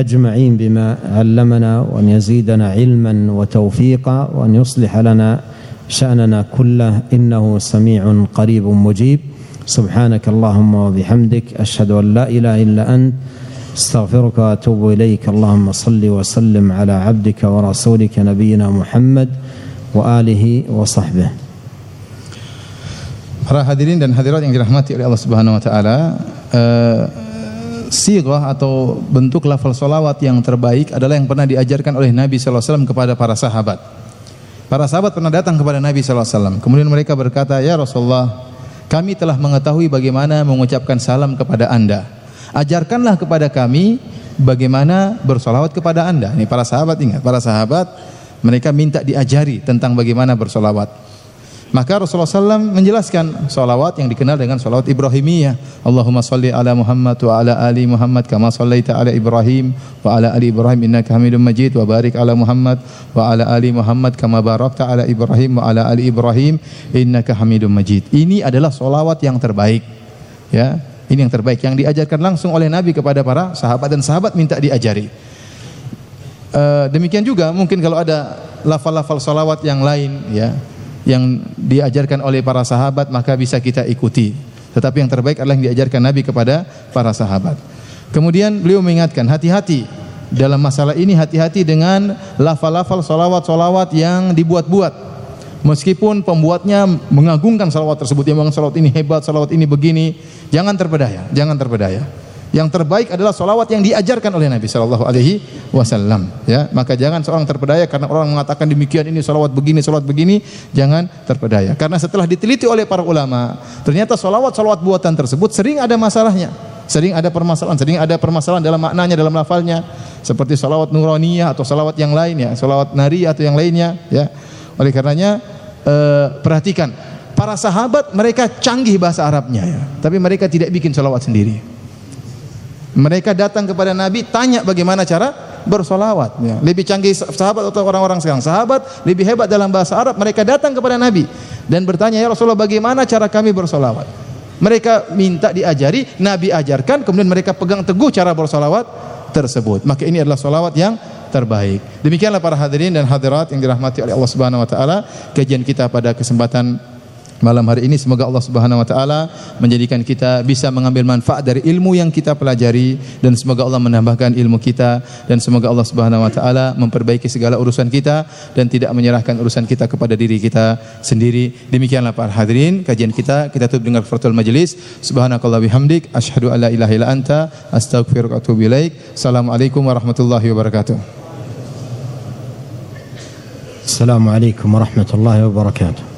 أجمعين بما علمنا وأن يزيدنا علما وتوفيقا وأن يصلح لنا شأننا كله. إنه سميع قريب مجيب. سبحانك اللهم وبحمدك أشهد أن لا إله إلا أنت. أستغفرك وأتوب إليك. اللهم صل وسلم على عبدك ورسولك نبينا محمد وآله وصحبه. Para hadirin dan hadirat yang dirahmati oleh Allah Subhanahu wa taala, uh, sirah atau bentuk lafal solawat yang terbaik adalah yang pernah diajarkan oleh Nabi wasallam kepada para sahabat. Para sahabat pernah datang kepada Nabi wasallam. Kemudian mereka berkata, "Ya Rasulullah, kami telah mengetahui bagaimana mengucapkan salam kepada Anda. Ajarkanlah kepada kami bagaimana bersolawat kepada Anda." Ini para sahabat ingat, para sahabat mereka minta diajari tentang bagaimana bersolawat. Maka Rasulullah SAW menjelaskan salawat yang dikenal dengan salawat Ibrahimiyah. Allahumma salli ala Muhammad wa ala ali Muhammad kama sallaita ala Ibrahim wa ala ali Ibrahim innaka Hamidum Majid wa barik ala Muhammad wa ala ali Muhammad kama barakta ala Ibrahim wa ala ali Ibrahim innaka Hamidum Majid. Ini adalah salawat yang terbaik. Ya, ini yang terbaik yang diajarkan langsung oleh Nabi kepada para sahabat dan sahabat minta diajari. Uh, demikian juga mungkin kalau ada lafal-lafal salawat yang lain ya yang diajarkan oleh para sahabat maka bisa kita ikuti. Tetapi yang terbaik adalah yang diajarkan Nabi kepada para sahabat. Kemudian beliau mengingatkan hati-hati dalam masalah ini hati-hati dengan lafal-lafal salawat-salawat yang dibuat-buat. Meskipun pembuatnya mengagungkan salawat tersebut, yang salawat ini hebat, salawat ini begini, jangan terpedaya, jangan terpedaya. Yang terbaik adalah solawat yang diajarkan oleh Nabi Shallallahu Alaihi Wasallam. Ya, maka jangan seorang terpedaya karena orang mengatakan demikian ini solawat begini, solawat begini, jangan terpedaya. Karena setelah diteliti oleh para ulama, ternyata solawat solawat buatan tersebut sering ada masalahnya, sering ada permasalahan, sering ada permasalahan dalam maknanya, dalam lafalnya, seperti solawat nuraniyah atau solawat yang lainnya, solawat nari atau yang lainnya. Ya, oleh karenanya eh, perhatikan para sahabat mereka canggih bahasa Arabnya ya, tapi mereka tidak bikin solawat sendiri. Mereka datang kepada Nabi tanya bagaimana cara bersolawat. Ya. Lebih canggih sahabat atau orang-orang sekarang. Sahabat lebih hebat dalam bahasa Arab. Mereka datang kepada Nabi dan bertanya ya Rasulullah bagaimana cara kami bersolawat. Mereka minta diajari, Nabi ajarkan, kemudian mereka pegang teguh cara bersolawat tersebut. Maka ini adalah solawat yang terbaik. Demikianlah para hadirin dan hadirat yang dirahmati oleh Allah Subhanahu Wa Taala. Kajian kita pada kesempatan malam hari ini. Semoga Allah Subhanahu wa taala menjadikan kita bisa mengambil manfaat dari ilmu yang kita pelajari dan semoga Allah menambahkan ilmu kita dan semoga Allah Subhanahu wa taala memperbaiki segala urusan kita dan tidak menyerahkan urusan kita kepada diri kita sendiri. Demikianlah para hadirin kajian kita. Kita tutup dengan kafaratul majelis subhanakallah bihamdik. Asyhadu alla ilaha illa anta. Astaghfiruka wa atubu ilaik. Assalamualaikum warahmatullahi wabarakatuh. Assalamualaikum warahmatullahi wabarakatuh.